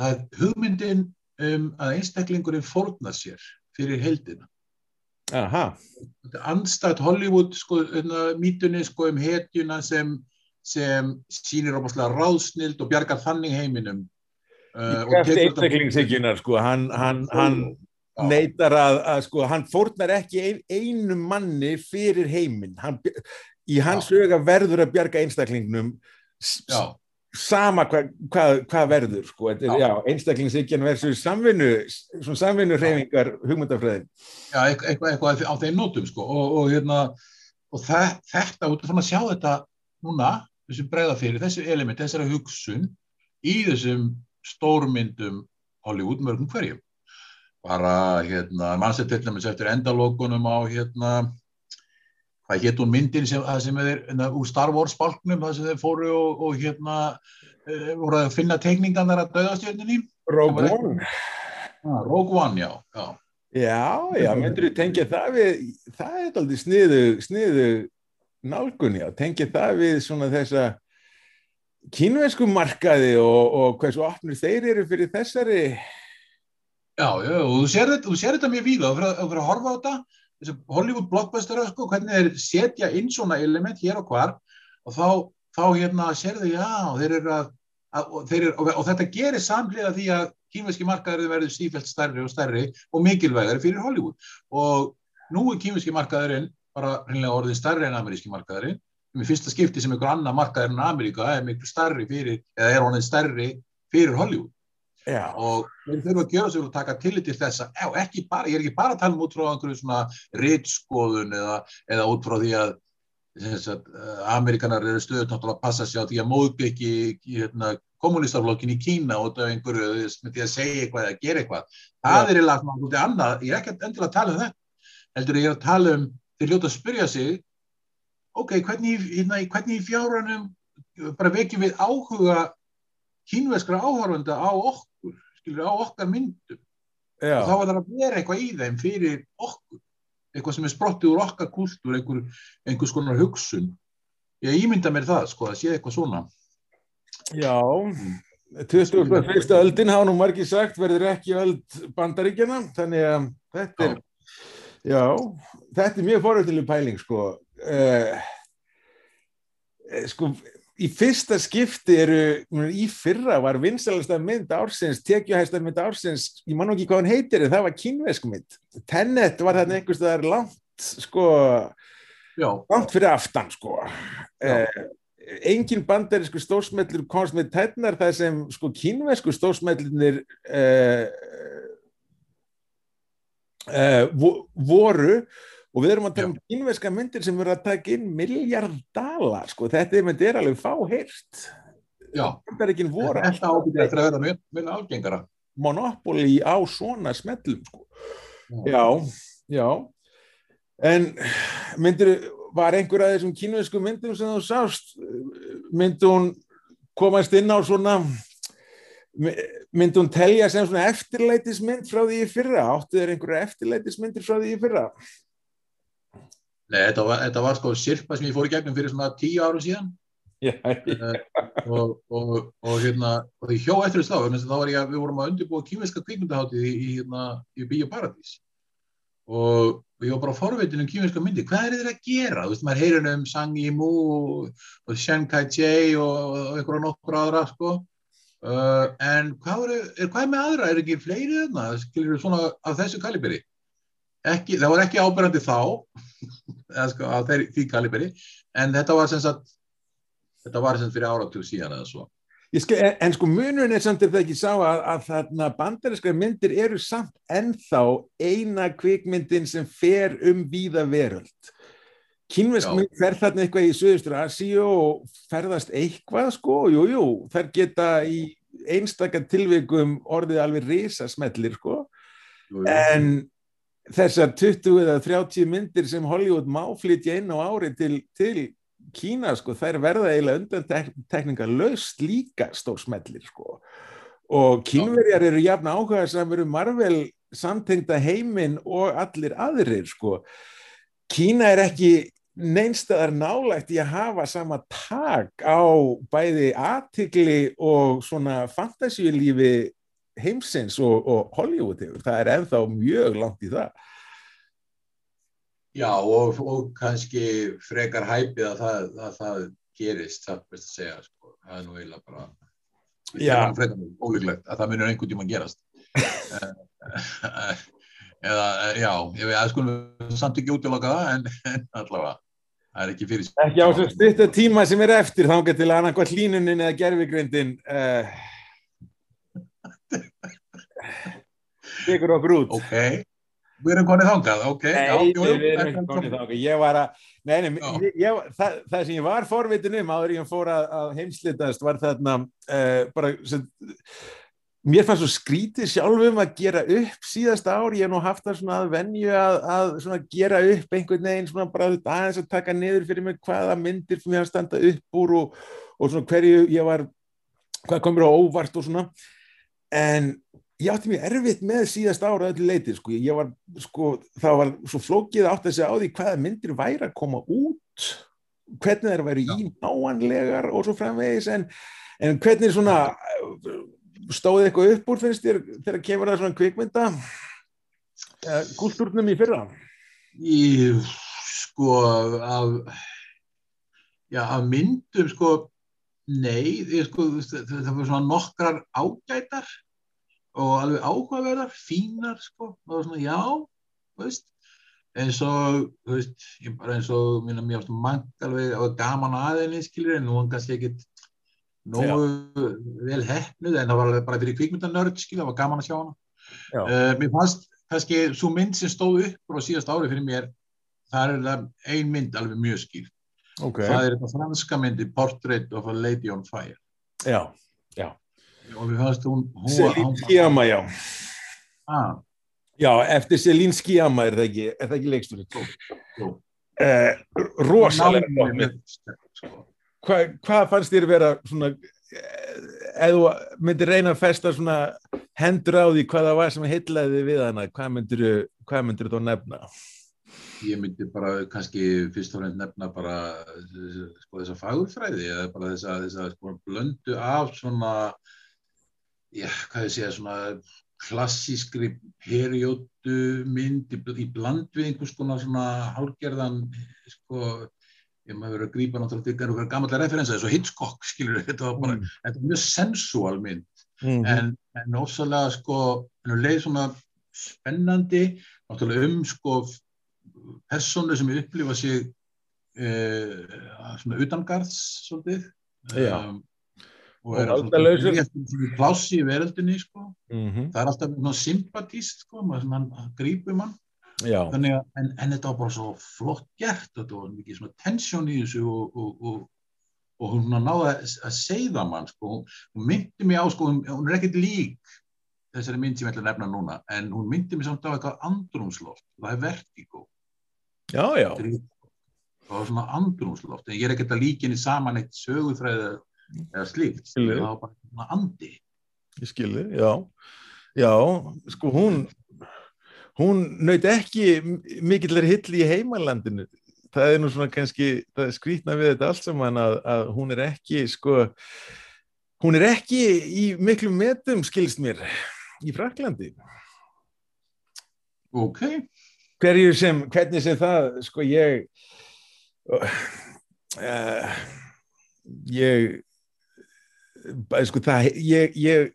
að hugmyndin um að einstaklingurinn fórna sér fyrir heldina andstætt Hollywood sko, hérna, mítunni sko, um hetjuna sem, sem óbúslega ráðsnild og bjargar þannig heiminum. Uh, og einstaklingshyggjunar sko, hann, hann, hann, neytar að, að sko, hann fórnar ekki ein, einu manni fyrir heiminn. Hann, í hans huga verður að bjarga einstaklingnum Já, sama hvað hva, hva verður sko. Einstaklingshyggjan versus samvinnu, svona samvinnu hreyfingar hugmyndafræðin. Já eitthvað, eitthvað, á þeim nótum sko. Og, og hérna og þe þetta, út af að sjá þetta núna, þessu bregða fyrir, þessu element, þessara hugsun í þessum stórmyndum Hollywood mörgum hverjum. Bara hérna, mannstu til dæmis eftir endalókunum á hérna hvað hétt hún myndin sem, sem er hérna, úr Star Wars bálknum, það sem þeir fóru og, og hérna uh, voru að finna teikningarnar að döðastjörninni Rogue One. Ah, Rogue One, já, já. Já, já, myndur þú tengja það við, það er aldrei sniðu, sniðu nálgun, já, tengja það við svona þessa kínvesku markaði og, og hversu opnir þeir eru fyrir þessari, Já, já, og þú sér þetta, þú sér þetta mjög víða og fyrir, að- horfa á þetta, Hollywood blockbuster, sko, hvernig þeir setja inn svona element hér og hvar og þá, þá hérna sérðu, já, þeir eru að, að og, þeir eru, og, og þetta gerir samhliða því að kínveski markaður verður sífælt stærri og stærri og mikilvægari fyrir Hollywood. Og nú er kínveski markaðurinn bara hreinlega orðin stærri en ameríski markaðurinn með fyrsta skipti sem einhver annar markaður en Ameríka er miklu stærri fyrir, eða er honum stærri fyrir Hollywood já, og þeir þurfa að gera sig og taka tillit til þessa, já, ekki bara, ég er ekki bara að tala um út frá einhverju svona ritskoðun eða, eða út frá því að sagt, uh, Amerikanar eru stöðut náttúrulega að passa sig á því að ekki hérna, kommunistaflokkin í Kína út af einhverju veist, með því að segja eitthvað eða gera eitthvað. Það er eiginlega svona svolítið annað, ég er ekki endilega að tala um þetta. Heldur ég er að tala um þeir hljóta að spyrja sig ok, hvernig, hérna, hvernig í fjárunum bara vekjum við áhuga kínveskra áhörfunda á okkur, skilur, á okkar myndum. Já, og þá var það að vera eitthvað í þeim fyrir okkur. Eitthvað sem er sprottið úr okkar kultúr einhver, einhvers konar hugsun. Ég ímynda mér það, sko, að sé eitthvað svona. Já, 21. öldin hafa nú margir sagt verður ekki öld bandaríkjana, þannig að þetta er, já, þetta er mjög forrættileg pæling, sko, uh, sko, í fyrsta skipti eru, í fyrra var vinsalasta mynd ársins, tekjuhæsta mynd ársins, ég man ekki hvað hann heitir, það var kínvesk mynd. Tenet var þarna einhvers staðar langt, sko, já, langt fyrir aftan, sko. Eh, engin bandarísku stórsmellur komst með tætnar það sem sko kínvesku stórsmellunir uh, vo- voru og við erum að tala um kínveska myndir sem verður að taka inn miljard dala sko, þetta mynd er alveg fáheyrt já. Bandaríkin voru þetta ábyrði eftir að verða mjög, mjög algengara. Monopoli á svona smellum sko. já, já en myndir var einhver af þessum kínvesku myndum sem þú sást myndi hún komast inn á svona myndi hún telja sem svona eftirleitismynd frá því í fyrra? Áttu þeir einhverja eftirleitismyndir frá því í fyrra Nei, þetta var, þetta var sko sirpa sem ég fór í gegnum fyrir svona tíu árum síðan já, og, og, og hérna og því hjó eftir þess þá, þess að þá var ég að við vorum að undirbúa kýminska kvikmyndaháttið í, í, hérna, í Bíó Paradís og ég var bara forveitin um kýminska myndi, hvað er þeir að gera? Þú veist, maður heyrir um Sang Yimou og, Shen Kai-chei og, og einhverja nokkur aðra, sko uh, en hvað er, er, hvað með aðra? Er ekki fleiri þarna? Skilur svona af þessu kaliberi? Ekki, það var ekki ábyrjandi þá eða sko á þeir, því kaliberi. En þetta var sem sagt þetta var sem sagt fyrir áratug síðan eða svo. Skal, en, en sko munurinn er samt er það ekki sá að, að þarna bandarískar myndir eru samt ennþá eina kvikmyndin sem fer um víða veröld. Kínvesk mynd fer þarna eitthvað í Suðustur Asíu og ferðast eitthvað sko, jú, jú, þær geta í einstakar tilvikum orðið alveg risasmellir sko, Jú, jú. en þessar 20 eða 30 myndir sem Hollywood má flytja inn á ári til, til Kína sko, þær verða eiginlega undan tekninga laust líka stórsmellir sko. Og kínverjar eru jafn áhuga samur um Marvel samtengda heiminn og allir aðrir sko. Kína er ekki neinstæðar nálægt í að hafa sama tak á bæði aðtikli og svona fantasíulífi heimsins og, og Hollywood hefur, það er ennþá mjög langt í það Já, og, og kannski frekar hæpið að það, að það gerist, það best að segja, sko. það er nú eiginlega bara, er frekar ólíklegt að það munur einhvern tíma gerast. Eh, eða, eh, já, ég veit að skulum samt ekki útiloka það, en, en allavega, það er ekki fyrir Ekki á þessum stutta tíma sem er eftir þá getur annað hlínunin eða gerfigrindin uh, tekur okkur út. Ok, við erum konið þangað, ok. Nei, já, við erum ekki konið þangað. Ég var að, nei, nei, ég, ég, það, það sem ég var forvitin um áður ég fór að, að heimslitast var þarna uh, bara, sem, mér fannst svo skrítið sjálfum að gera upp síðasta ár, ég hef nú haft það svona að venju að, að svona gera upp einhvern veginn svona bara aðeins að taka niður fyrir mig hvaða myndir fyrir mér að standa upp úr og, og svona hverju ég var, hvað komur á óvart og svona, en ég átti mjög erfitt með síðast ára öllu leiti, sko, ég var sko, það var svo flókið átt að segja á því hvaða myndir væri að koma út hvernig þær væri ínáanlegar og svo framvegis en, en hvernig svona stóði eitthvað upp úr finnst þér þegar kemur það svona kvikmynda uh, kultúrnum í fyrra? Í, sko, af, já, af myndum, sko, nei, ég, sko, það, það var svona nokkrar ágætar og alveg áhugaverðar, fínar, sko, og það var svona, já, veist, eins og, veist, ég bara eins og, minna, mér ástu mann alveg, og gaman aðeinni, skilur, en nú hann kannski ekkit nógu vel hefnuð, en það var bara fyrir kvikmyndanörd, skilur, það var gaman að sjá hana. Já. Uh, mér fannst kannski svo mynd sem stóð upp á síðast ári fyrir mér það er ein mynd alveg mjög skýr okay. það er þetta franska myndi Portrait of a Lady on Fire já, og mér fannst hún, Selín Skíama, já. Ah, já, eftir Selín Skíama er það ekki, er það ekki leiksturinn uh, rosalega sko. Hva, hvað fannst þér vera svona eða þú myndir reyna að festa svona hendur á því hvað það var sem heillaði þig við hana, hvað myndir hvað myndir þú nefna? ég myndi bara kannski fyrst og fremst nefna bara sko, þessa fagurfræði eða bara þessa, þessa sko, blöndu af svona já, hvað ég segja, svona klassískri periódu mynd í, í bland við einhvers konar svona hálgerðan sko ég maður verið að grípa náttúrulega til einhverja gammallega referensa og Hitchcock skilur þetta var bara, Mm. þetta var mjög sensual mynd. Mm en, en ósæðlega sko en hún leið svona spennandi náttúrulega um sko persónu sem upplifa sig uh, svona utangarðs svolítið. Um, og Og er valdalausur. svona plássi í veröldinni sko. -hmm. það er alltaf svona sympatíst sko grípum hann Já, þannig að en, en þetta var bara svo flott gert þetta var mikið svona tensjón í þessu og, og, og, og hún náði að, að segða mann sko, hún, myndi mig á sko, hún, hún er ekkert lík þessari mynd sem ég ætla að nefna núna en hún myndi mig samt á eitthvað andrumsloft það er vertigo. Já, já, það var svona andrumsloft en ég er ekkert að líka henni saman eitt sögufræði eða slíkt. Það var bara andi. Ég skilði, já. Já, sko hún hún naut ekki mikillar hill í heimalandinu. Það er nú svona kannski, það er skrýtna við þetta allt saman að, að hún er ekki sko, hún er ekki í miklum metum skilst mér í Fraklandi ok, hverju sem, hvernig sem það sko ég uh, ég sko það ég, ég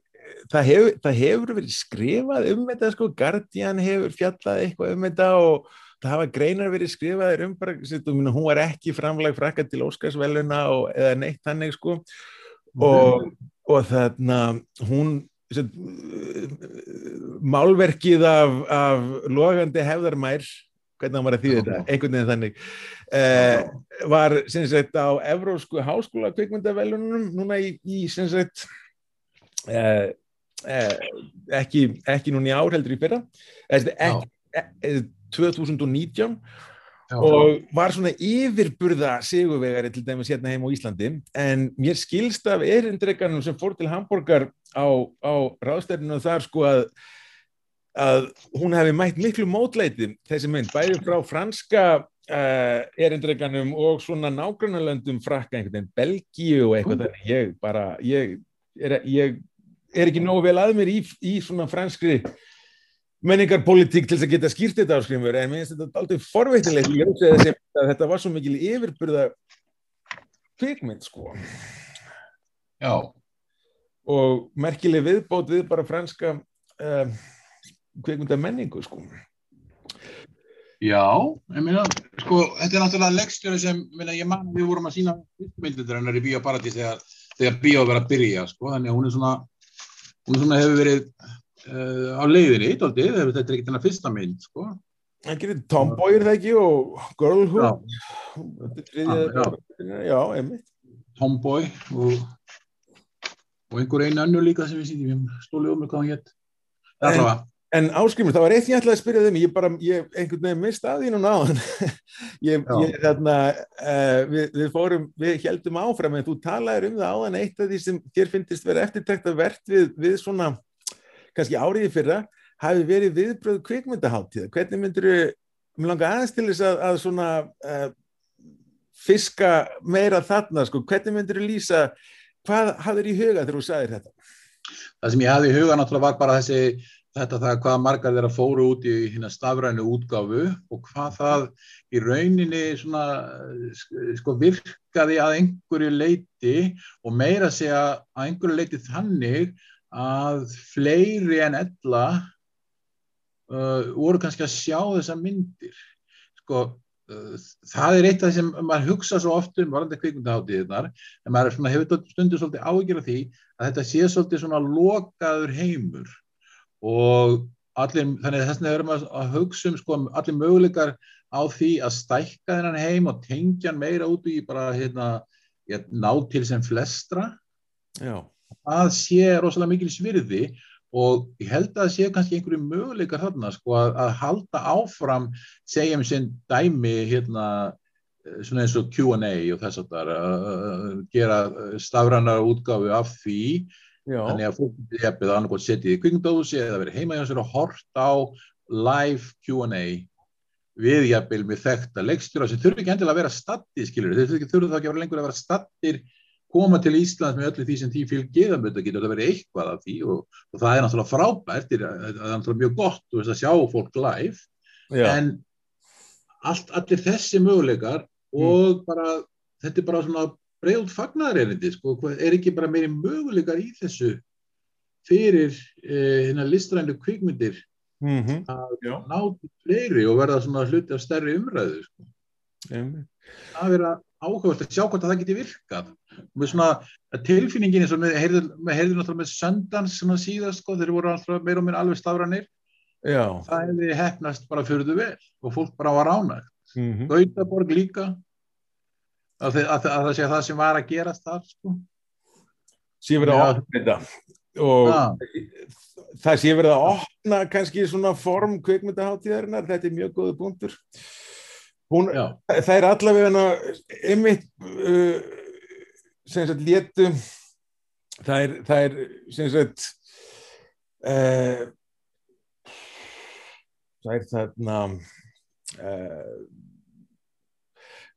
það hefur, það hefur verið skrifað um þetta sko, Guardian hefur fjallað eitthvað um þetta og það hafa greinar verið skrifaðir um bara, minna, hún var ekki framlag frakka til Óskarsveluna og, eða neitt þannig sko. Og, og þarna hún málverkið af, af logandi hefðarmær hvernig hann var að þýða þetta, einhvern veginn þannig. Eh, var sagt á Evrósku háskóla kvikmyndavelunum núna í, í sagt eh, eh, ekki, ekki núna í ár heldur í fyrra. Eh, ekki, eh, 2019 já, og var svona yfirburða sigurvegari til dæmis hérna heim á Íslandi. En mér skilst af erindreikanum sem fór til Hamburgar á, á ráðstefninu þar sko að að hún hefði mætt miklu mótleiti þessi mynd, bæði frá franska uh, erindreikanum og svona nágrannalöndum frakka einhvern veginn, Belgíu og eitthvað þannig. Ég bara, ég er, ég er ekki nógu vel að mér í, í svona franskri menningarpolitík til þess að geta skýrt þetta áskrifur en mér finnst þetta aldrei forveitilegt í ljósið þessi að þetta var svo mikil yfirburða kvikmynd sko. Já, og merkileg viðbót við bara franska uh, kvikmynda menningu sko Já, ég meina, sko, þetta er náttúrulega leikstjóri sem, ég meina, ég man, við vorum að sína myndir hennar í Bíóparadís þegar, þegar Bíó var að byrja, sko, þannig að hún er svona, hún er svona hefur verið uh, á leiðinni, daldið, þetta er ekkert hennar fyrsta mynd, sko. Það gerir Tomboy er það ekki og Girlhood. Þetta er þriðja, Já, já, einmitt. Tomboy og, og einhver einu önnur líka sem við sýndum, ég stólið um mig hvað hann hétt. Það er allavega. En áskrimur, það var eitt ég ætlaði að spyrja þeim, ég bara, ég einhvern veginn mist að því núna á hann. ég, ég, þarna, uh, við, við fórum, við heldum áfram, en þú talaðir um það áðan eitt af því sem þér finnist vera eftirtækt að verðt við, við svona, kannski áriði fyrra, hafi verið viðbröð kvikmyndaháttíða. Hvernig myndir þú, mér langa aðeins til þess að, að svona uh, fiska meira þarna, sko, hvernig myndir þú lýsa, hvað hafðir í huga þegar þú sagðir þetta? Það sem ég hafði í huga náttúrulega var bara þessi, þetta það hvað margar þeirra fóru út í hérna stafrænu útgáfu og hvað það í rauninni svona, sk- sko, virkaði að einhverju leiti og meira segja að einhverju leiti þannig að fleiri en ella uh, voru kannski að sjá þessar myndir. Sko, uh, það er eitt af það sem maður hugsa svo oft um varandi kvikmyndaháttíðirnar, en maður svona hefur stundu svolítið af því að þetta sé svolítið svona lokaður heimur og allir, þannig að þess vegna erum við að hugsa um sko allir möguleikar á því að stækka þennan heim og tengja hann meira út í bara hérna, ja, ná til sem flestra Já. það sé rosalega mikil svirði og ég held að það sé kannski einhverju möguleikar þarna sko að, að halda áfram segjum sinn dæmi hérna eh, svona eins og Q&A og þess að það að gera stafrænar útgáfu af því Já. þannig að fólk getur jafnið annarkot setið í kvikmyndahúsi eða verið heima hjá sér og hort á live Q&A við jafnvel með þekta leikstjóra sem þurfi ekki endilega að vera stattir skilur, þeir þurfi þá ekki að vera lengur að vera stattir koma til Íslands með öllu því sem því fylgir það mötu getur það verið eitthvað af því og, og það er náttúrulega frábært það er, er náttúrulega mjög gott veist, að sjá fólk live Já. en allt, allir þessi möguleikar og bara þetta er bara svona breiðult fagnaðarerindi sko, hvað- er ekki bara meiri möguleikar í þessu fyrir eh, hérna listrænu kvikmyndir Mhm. að Já. ná til fleiri og verða svona hluti af stærri umræðu sko. Einmitt. það vera áhugavert að sjá hvort að það geti virkað og með svona að tilfinningin eins og með heyrðum náttúrulega með Sundance svona síðast sko, þeir voru alltaf meira og minna alveg stafranir Já. það hefði hefnast bara fyrir þau vel og fólk bara var ánægt Mhm. Gautaborg líka að, að, að það sé það sem var að gerast þar sko. sé verið að opna þetta. Og Já. það sé verið að opna kannski svona form kvikmyndaháttíðarinnar, þetta er mjög góðu punktur. Hún, það er allavega einmitt uh, sem sagt létu það er, það er sem sagt uh, það er þarna uh,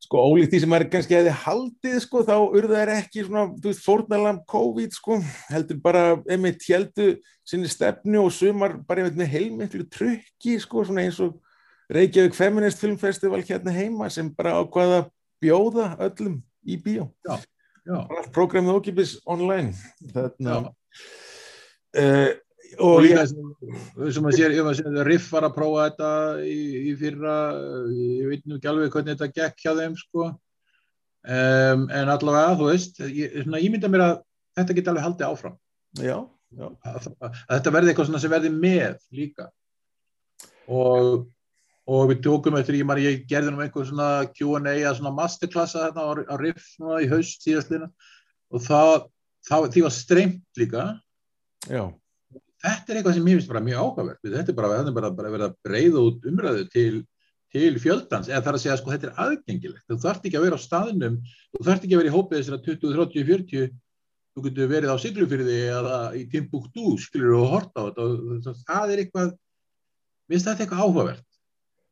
sko ólíkt því sem maður kannski hefði haldið sko þá urðu þær ekki svona þú veist fórnalam COVID sko heldur bara einmitt heldu sinni stefnu og sumar bara einmitt með heilmiklu trukki sko svona eins og Reykjavík Feminist Filmfestival hérna heima sem bara ákvaða bjóða öllum í bíó Já. allt prógramið ókipis online þarna Já. uh, og líka sem, að sér, sér Riff var að prófa þetta í, í fyrra ég veit nú ekki alveg hvernig þetta gekk hjá þeim sko. Um, en allavega þú veist ég, svona, ég mynda mér að þetta geti alveg haldið áfram. Já, já, að, að, þetta verði eitthvað svona sem verði með líka. Og og við tókum eftir, ég, ég gerði nú einhver svona Q&A svona masterklassa þarna á, á Riff svona í haust síðastlina og það, það, því var streymt líka. Já, þetta er eitthvað sem mér finnst bara mjög áhugavert. Þetta er bara, er bara, bara verið að breyða út umræðu til, til fjöldans. Eða þarf að segja sko þetta er aðgengilegt. Þú þarft ekki að vera á staðnum. Þú þarft ekki að vera í hópið þessara 20, 30, 40 þú getur verið á Siglufyrði eða í Timbuktu skilur og horta á þetta. Það- það er eitthvað mér finnst þetta eitthvað áhugavert.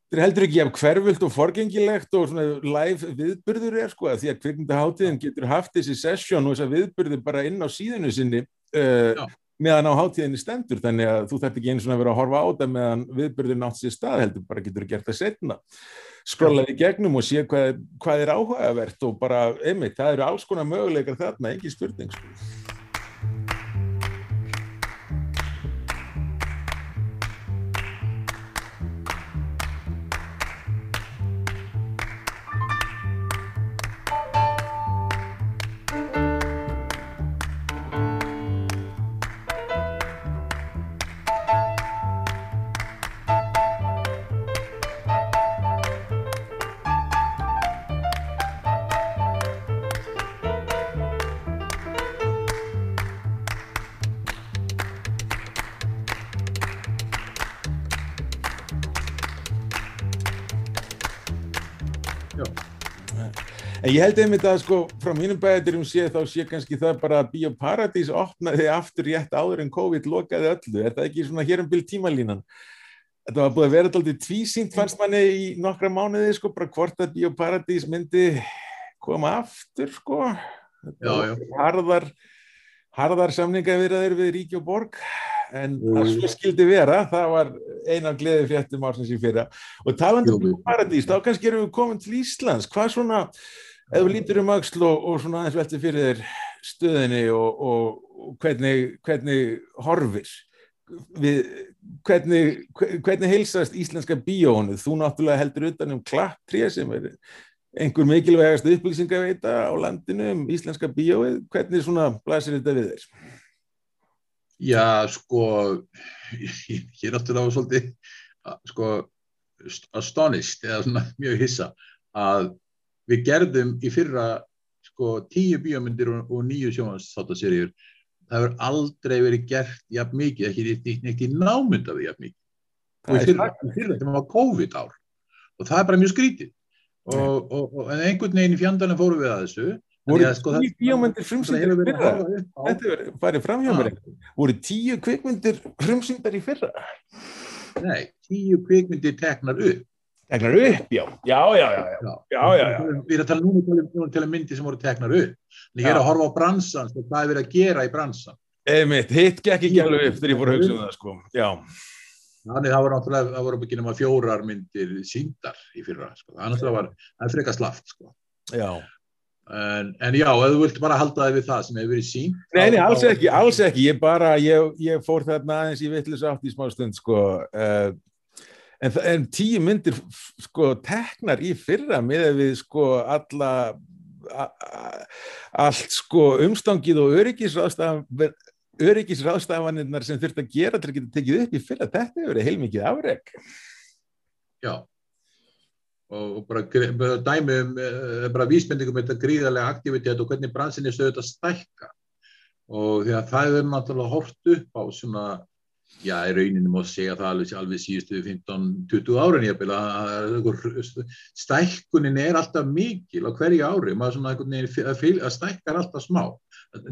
Þetta er heldur ekki af hverfult og forgengilegt og svona live viðburður er sko að því að kvikmyndaháttíðin getur haft þessi session og þessa viðburður bara inn á síðinu sinni uh. Meðan á háttíðinni stendur þannig að þú þarf ekki einu svona að vera að horfa á þetta meðan viðburður nátt sér stað heldur bara getur gert það setna skrollaði gegnum og sé hvað, hvað er áhugavert og bara einmitt, það eru alls konar möguleikar þarna, ekki spurning sko. En ég held einmitt að sko frá mínum bæðaturum sé þá sé kannski það bara að Bíóparadís opnaði aftur rétt áður en COVID lokaði öllu. Er það ekki svona hér um byrj tímalínan? Þetta var búið að vera alltaf tvísýnt fannst manni í nokkra mánuði sko, bara hvort að Bíóparadís myndi koma aftur sko. Já, já. Harðar, harðar samninga við Ríki og Borg en það jú. svo skildi vera, það var eina gleði fréttum ársins í fyrra og talandi Jú, um. Paradís, þá kannski erum við komin til Íslands hvað svona, ef þú lítur um axl og, og svona aðeins velti fyrir þér stöðinni og, og, og hvernig, hvernig horfir við, hvernig, hve- hvernig heilsast íslenska bíónu, þú náttúrulega heldur utan um klapptré sem er einhver mikilvægast upplýsingaveita á landinu um íslenska bíóið, hvernig svona blæsir þetta við þér? Já, sko, ég er náttúrulega svolítið, sko, astonished eða svona mjög hissa að við gerðum í fyrra, sko, tíu bíómyndir og, og nýju sjónvarsþáttaseríur. Það hefur aldrei verið gert jafn mikið, ekki, ekki, ekki námynd af því jafn mikið. Og Það í er fyrra, í fyrra þetta var COVID ár og það er bara mjög skrítið. Og, og, og en einhvern veginn í fjandanum fórum við að þessu. Voru sko, tíu bíómyndir frumsýndar í verið fyrra? Þetta er farið fram hjá mér ekki. Voru tíu kvikmyndir frumsýndar í fyrra? Nei, tíu kvikmyndir teknar upp. Tegnar upp, já. Já, já, já. já. Já, já, já. Við erum að tala núna til, núna til að myndi sem voru teknar upp. En ég er að horfa á bransan, sko, hvað er verið að gera í bransan. Einmitt, hitt gekk ekki alveg upp þegar ég fór að hugsa um það, sko. Já, Þannig það voru náttúrulega, það voru ekki nema fjórar myndir síndar í fyrra. Sko. Það er náttúrulega var, það er frekar slaft, sko. já. En, en já, ef þú vilt bara halda þig við það sem hefur verið sínt. Nei, nei, alls ekki, alls ekki. Ég bara, ég, ég fór þarna aðeins í vittlis átt í smá stund, sko. Uh, en, en tíu myndir, sko, teknar í fyrra með við, sko, alla, a, a, allt, sko, umstangið og öryggisráðstaf, öryggisráðstafanirnar sem þurft að gera til að geta tekið upp í fyrra. Þetta hefur verið heilmikið afreg. Já. Og, og bara, gre- bara dæmi um, eh, bara vísbendingum þetta gríðarlega aktivitet og hvernig bransin er stöðut að stækka. Og því að það er náttúrulega hort upp á svona, já, í rauninni má segja það alveg, alveg síðustu 15-20 árin ég að stækkunin er alltaf mikil á hverju ári, maður svona að, fylg, að stækkar alltaf smá,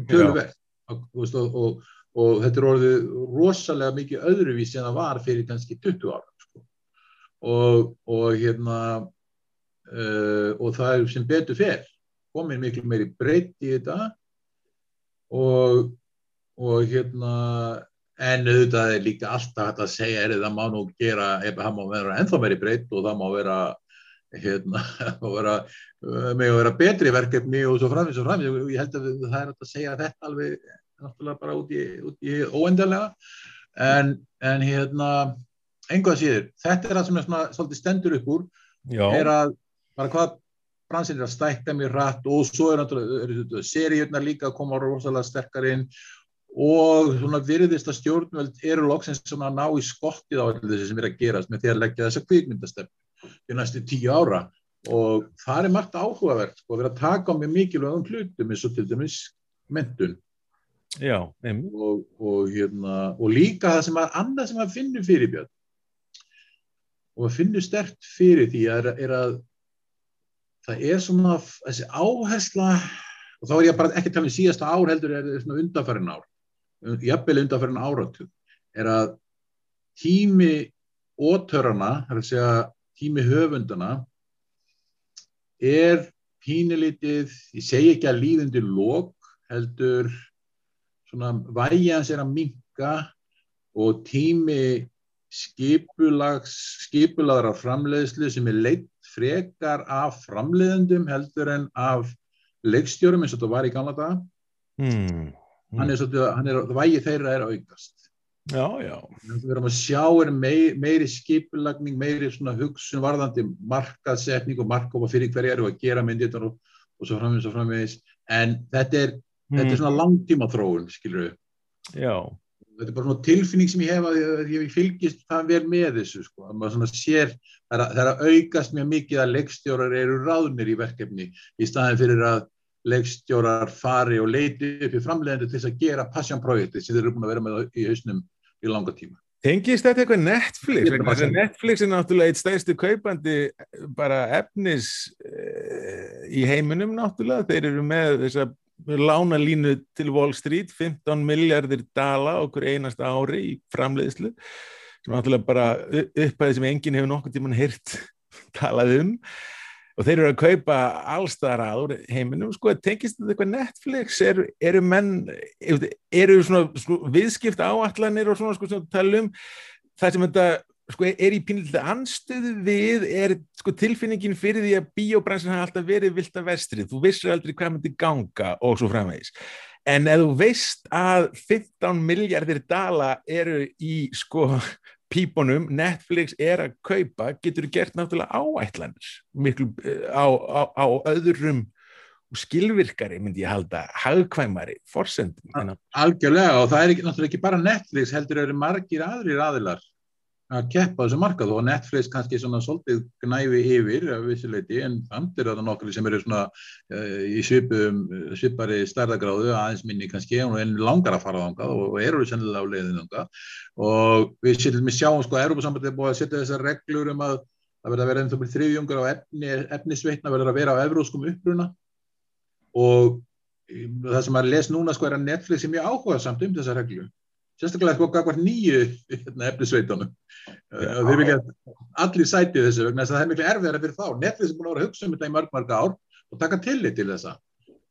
töluvert. Og, og, og, og þetta er orðið rosalega mikið öðruvísi en það var fyrir kannski 20 ára. Sko og, og hérna uh, og það er sem betur fer komin miklu meiri breytt í þetta og og hérna en auðvitað er líka alltaf hægt að segja er það má nú gera, það má vera ennþá meiri breytt og það má vera hérna, með að vera betri verkefni og svo framins og framins og ég held að það er hægt að segja þetta alveg náttúrulega bara út í, út í óendarlega en, en hérna einhvað síður, þetta er það sem er svona svolítið stendur upp úr, Já, er að bara hvað bransin er að stækka mjög rætt og svo er náttúrulega seríurnar líka að koma rosalega sterkar inn og svona virðist að stjórnvöld eru loksins svona að ná í skottið á þessi sem er að gerast með því að leggja þessa kvikmyndastefn í næstu tíu ára. Og það er margt áhugavert sko, að vera að taka á mjög mikilvægum hlutum eins og til dæmis mentun já, og, og, hérna, og líka það sem að annað sem að finnur fyrir Björn og að finnur stert fyrir því er, er að það er svona þessi áhersla og þá er ég bara ekki að tala um síðasta ár heldur er það svona undanfærin ár jafnvel undanfærin áratug er að tími ótörana, það er að segja tími höfundana er pínulítið, ég segi ekki að líðundir lók heldur svona vægi hans er að minka og tími skipulagra framleiðslu sem er leitt frekar af framleiðendum heldur en af leikstjórum eins og þetta var í gamla daga. Hann er svolítið, hann er, vægi þeirra er aukast. Já, já. Við erum að sjá er meiri, meiri skipulagning, meiri svona hugsun varðandi markaðsetning og markkópa fyrir hverja eru að gera myndir og, og svo framvegis og framvegis. En þetta er, þetta er svona langtíma þróun, skilur við. Já, þetta er bara svona tilfinning sem ég hef að ég, ég fylgist það vel með þessu sko. að maður svona sér, það að, það er að aukast mjög mikið að leikstjórar eru ráðnir í verkefni í staðin fyrir að leikstjórar fari og leiti upp í framleiðandi til þess að gera passjónprojekti sem þeir eru búin að vera með í hausnum í langa tíma. Tengist þetta eitthvað Netflix? Að- Netflix er náttúrulega eitt stæðstu kaupandi eh, bara efnis uh, í heiminum náttúrulega. Þeir eru með þess að lána línu til Wall Street, 15 miljardir dala okkur einasta ári í framleiðslu. Sem náttúrulega bara upphæði sem enginn hefur nokkuð tíman heyrt talað um. Og þeir eru að kaupa allstaðar að úr heiminum, sko, tengist þetta eitthvað Netflix, eru, eru menn, eru svona, svona viðskipt áallanir og svona, sko, sem tala um, það sem þetta, sko, er í pínlítið anstöðu við, er, sko, tilfinningin fyrir því að bíóbransin hafa alltaf verið vilt að vestrið, þú vissir aldrei hvað myndi ganga og svo framvegis. En ef þú veist að 15 miljardir dala eru í, sko, pípunum, Netflix er að kaupa, getur gert náttúrulega áætlanir miklu eh, á, á, á öðrum skilvirkari, myndi ég halda, hagkvæmari, að- Algjörlega og það er ekki, náttúrulega ekki bara Netflix heldur eru margir aðrir aðilar að keppa á þessu markað og Netflix kannski svona svolítið gnæfi yfir af vissuleiti en samt eru það nokkru sem eru svona uh, í svipum, svipari stærðagráðu aðeins minni kannski en langar að fara þangað og, og eru sennilega á leiðin þangað. Og við sjáum sko að Europasambandið er búið að setja þessar reglur um að það verður að vera ennþá byrð þriðjungur á efni, efnisveitna verður að vera á evróskum uppruna. Og það sem maður les núna sko er að Netflix er mjög áhuga samt um þessa reglu sérstaklega sko gagvart nýju hérna, efnisveitunum. Já. þeir vilja allir sæti þessu vegna þess að það er miklu erfiðara fyrir þá. Netflix er búin að vera að hugsa um þetta í mörg mörg ár og taka tillit til þessa.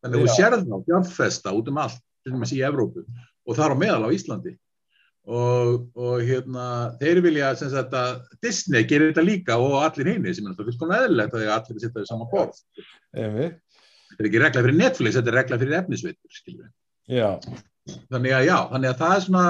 Þannig að þú sérð þá fjárfesta út um allt til dæmis í Evrópu og þar á meðal á Íslandi. Og, og hérna þeir vilja sem sagt að Disney gerir þetta líka og allir hinni sem er náttúrulega fullkomlega eðlilegt að allir setja þau saman borð. Einmitt. þetta er ekki regla fyrir Netflix, þetta er regla fyrir efnisveitur skilur við Já, þannig að já, þannig að það er svona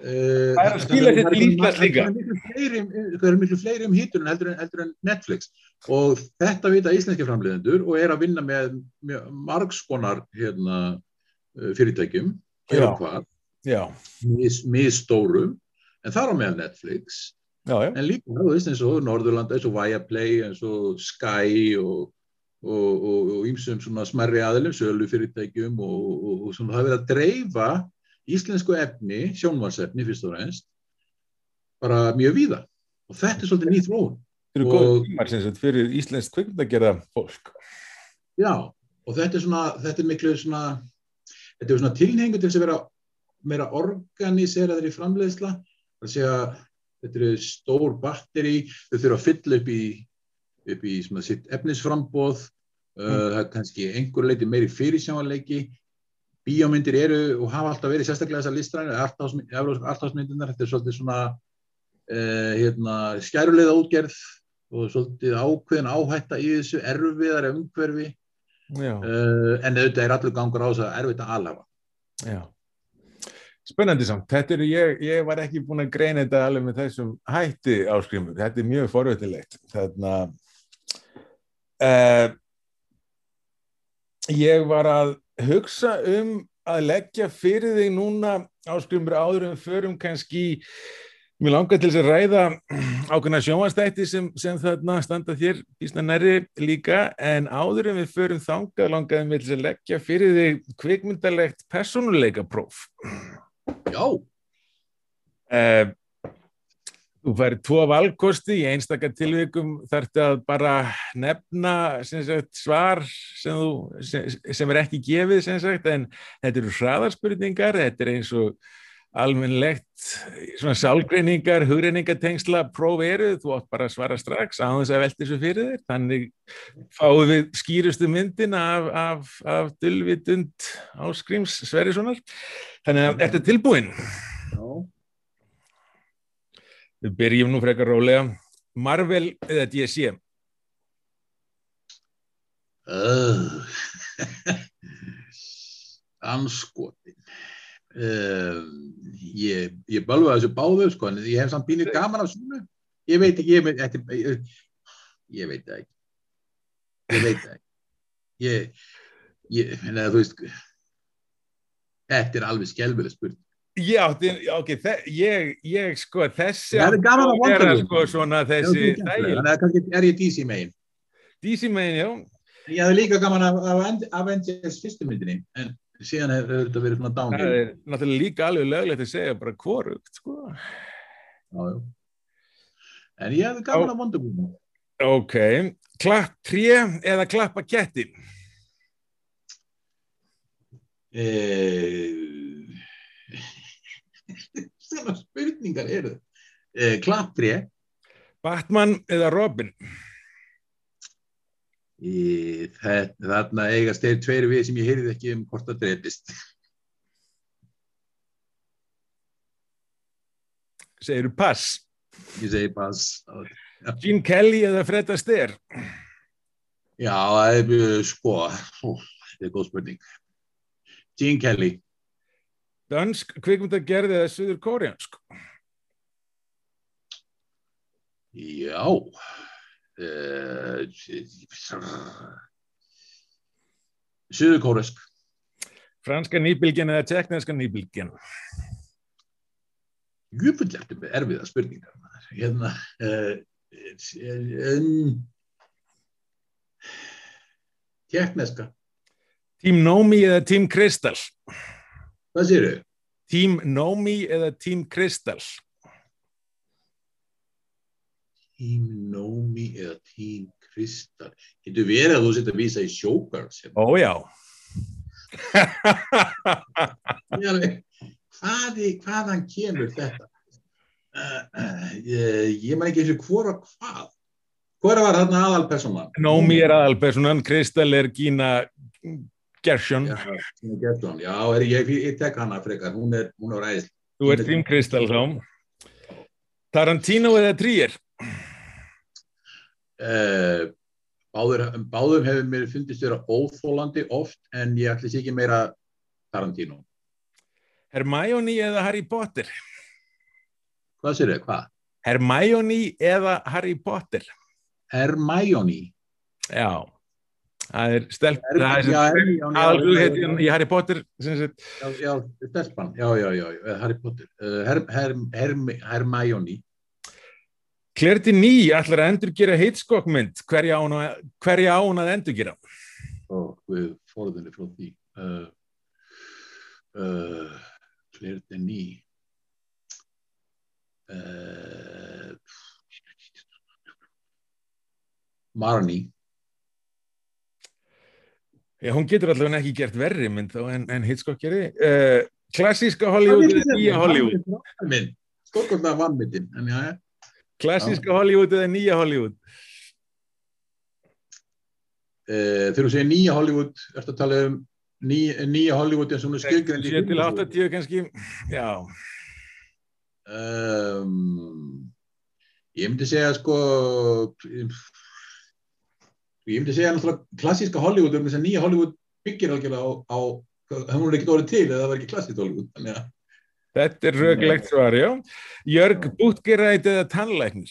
uh, Það er að sér til Íslands líka. það er miklu fleiri, það er miklu fleiri um hýtur en heldur, heldur en Netflix. Og þetta vita íslenski framleiðendur og er að vinna með, með margskonar hérna, uh, fyrirtækjum hér og hvað, misstórum en þar á meðal Netflix. Já, já. en líka, þú veist, eins og Norðurlanda eins og Viaplay, eins og Sky og og, ímsum svona smerri aðilum, sölu fyrirtækjum og, og, og svona það er verið að dreifa íslensku efni, sjónvarsefni fyrst og reynst, bara mjög víða. Og þetta er svolítið nýð þróun. Þetta eru Og- góð tímar sem sagt fyrir íslenskt kvikmyndagerða fólk. já, og þetta er svona þetta er miklu svona þetta er svona tilhengu til að vera meira organiséraður í framleiðsla. Það er að þetta eru stór batteri, þau þurfa að fylla upp í upp í sitt efnisframbóð uh, það er kannski einhver leiti meiri fyrirsjáanleiki bíómyndir eru og hafa alltaf verið sérstaklega þessar listræðinu artásmyndirnar, þetta er svolítið svona uh, hérna, skæruleiða útgerð og svolítið ákveðin áhætta í þessu erfiðar umhverfi Já, uh, en auðvitað er allur gangur á þess að erfitt að alhafa já. Spennandi samt. Þetta eru, ég, ég var ekki búin að greina þetta alveg með þessum hætti áskrimur. Þetta er mjög forveitilegt. Þarna, uh, ég var að hugsa um að leggja fyrir þig núna áskrimur áður en förum kannski Mér langar til þess að ræða ákveðna sjónvastætti sem, sem þarna standa þér býsna nærri líka en áður en við förum þangað langaðum við til að leggja fyrir þig kvikmyndalegt personuleika próf. Já, Uh, þú færi tvo valkosti í einstakar tilvikum þarftu að bara nefna sem sagt, svar sem, þú, sem, sem er ekki gefið sagt, en þetta eru hraðarspurningar, þetta er eins og almennlegt svona sálgreiningar, hugreiningatengsla próf eru, þú átt bara að svara strax á þess að velta þessu fyrir þér. Þannig fáum við skýrustu myndin af, af, af dulvitund áskrims Sverrissonar. Þannig að ertu tilbúin já. Við byrjum nú frekar rólega. Marvel eða DC Uh, anskotin uh, ég, ég bölva þessu báðu sko, en ég hef samt pínir gaman af svona. Ég veit ekki ég veit, ekki, ég, veit það ekki. Ég veit það ekki. Ég, ég en þú veist þetta er alveg skelvileg spurning Já, ok, ég, ég sko þessi Það er gaman að vera Wonder sko svona þessi þannig að kannski er ég DC megin DC megin, já, ég hafði líka gaman af, af Avengers fyrstu myndinni en, síðan hefur þetta verið svona Það downhill. er náttúrulega líka alveg löglegt að segja bara hvorugt, sko. Já, já. En ég hefði gaman að vondabúinu. Ok, klapp tré eða klappa ketti? Eh, Svona spurningar eru. Eh, Klapptré. Batman eða Robin? Í, það, þarna eigast þeir tveir við sem ég heyrði ekki um hvort það dreipist. Segirðu pass? Ég segi pass. Gene Kelly eða Fred Astaire? Já, það er uh, sko, ó, þetta er góð spurning. Gene Kelly. Dansk kvikmyndagerð eða Suður Kóriansk? Já. Uh, Suður kóresk. Franska nýbylgjan eða tekniska nýbylgjan? Júfullert með erfiða spurningar. Hérna, um, Tekneska. Team Nomi eða Team Crystal? Hvað séu þau? Team Nomi eða Team Crystal? Team Nomi eða Team Crystal. Getur verið að þú setja að vísa í Showgirls? Hérna? Ó já. Ég alveg, Hvað, í- hvaðan kemur þetta? Uh, uh, ég, ég maður ekki eins og hvora hvað. Hvora var þarna aðalpersonan? Nomi er aðalpersonan, Crystal er Gina Gershon. Já, Tina Gerson. Já, er, ég, ég tek hana frekar. Hún er, hún er ræðist. Þú ert Team Crystal þá. Tarantino eða Trier? Uh, báður, báðum hefur mér fundist vera óþólandi oft en ég ætli sér ekki meira Tarantino. Hermione eða Harry Potter? Hvað sér þau? Hvað? Hermione eða Harry Potter? Hermione. Já. Það er stelp, er aðalhughetjan í Harry Potter Já, já, stelpan. Já, já, já, Harry Potter. Uh, her, her, her, Hermione. Claire Denis ætlar að endurgera Hitchcock-mynd, hverja á hún að, endurgera? og við forðunni frá því Denis uh, Marnie Já, hún getur allavega ekki gert verri mynd þá en, en Hitchcock gerði. Uh, klassíska Hollywood eða nýja Hollywood? Stórkostlega vannmyndin en já, Klassíska Hollywood eða nýja Hollywood? uh, þegar þú segir nýja Hollywood ertu að tala um ný, nýja Hollywood eins og hún er skilgrind 7 til 80 kannski, já. um, ég myndi segja sko ég myndi segja náttúrulega klassíska Hollywood um þess að nýja Hollywood byggir algjörlega á, á hún er ekkert orðið til eða það var ekki klassíkt Hollywood þannig að Þetta er röglegt svar, já. Jörg Bútgeræt eða tannlæknir?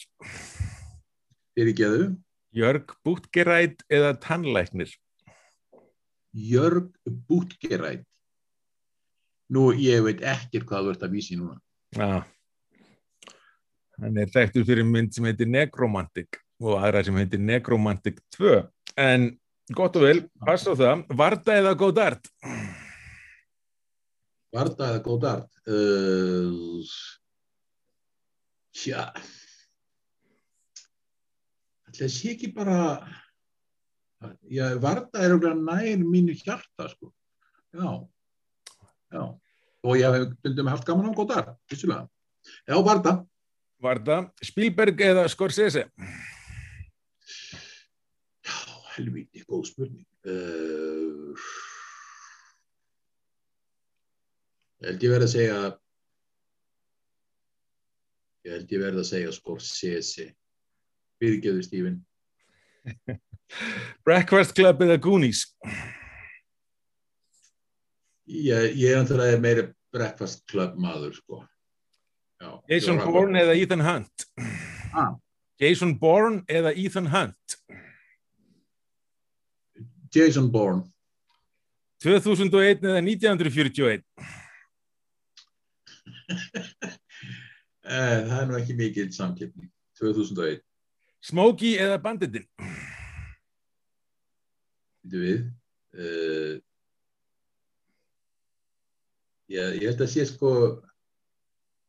fyrir geðu Jörg Bútgeræt eða tannlæknir? Jörg Bútgeræt nú ég veit ekkert hvað þú ert að vísi núna Já. Hann er þekktur fyrir mynd sem heitir Necromantic og aðra sem heitir Necromantic 2. En gott og vel, pass á það. Varda eða Godard? Varda eða Góðard uh, Tja Það sé ekki bara Já, Varda er okkur nær mínu hjarta sko. Já Já og ég hef stundum haft gaman á Góðard vissulega. Já, Varda Varda, Spielberg eða Scorsese? Já, helvíti, góð spurning uh, held ég verið að segja Ég held ég verið að segja Scorsese Fyrirgeðu Stífin Breakfast Club eða Goonies? Ég, ég er náttúrulega meiri breakfast club maður sko Já, Jason Bourne eða Ethan Hunt? Ah. Jason Bourne eða Ethan Hunt? Jason Bourne 2001 eða 1941? eh, Það er nú ekki mikil samkeppni 2001 Smokey eða Banditin? Býtu við uh, ég, ég held að sé sko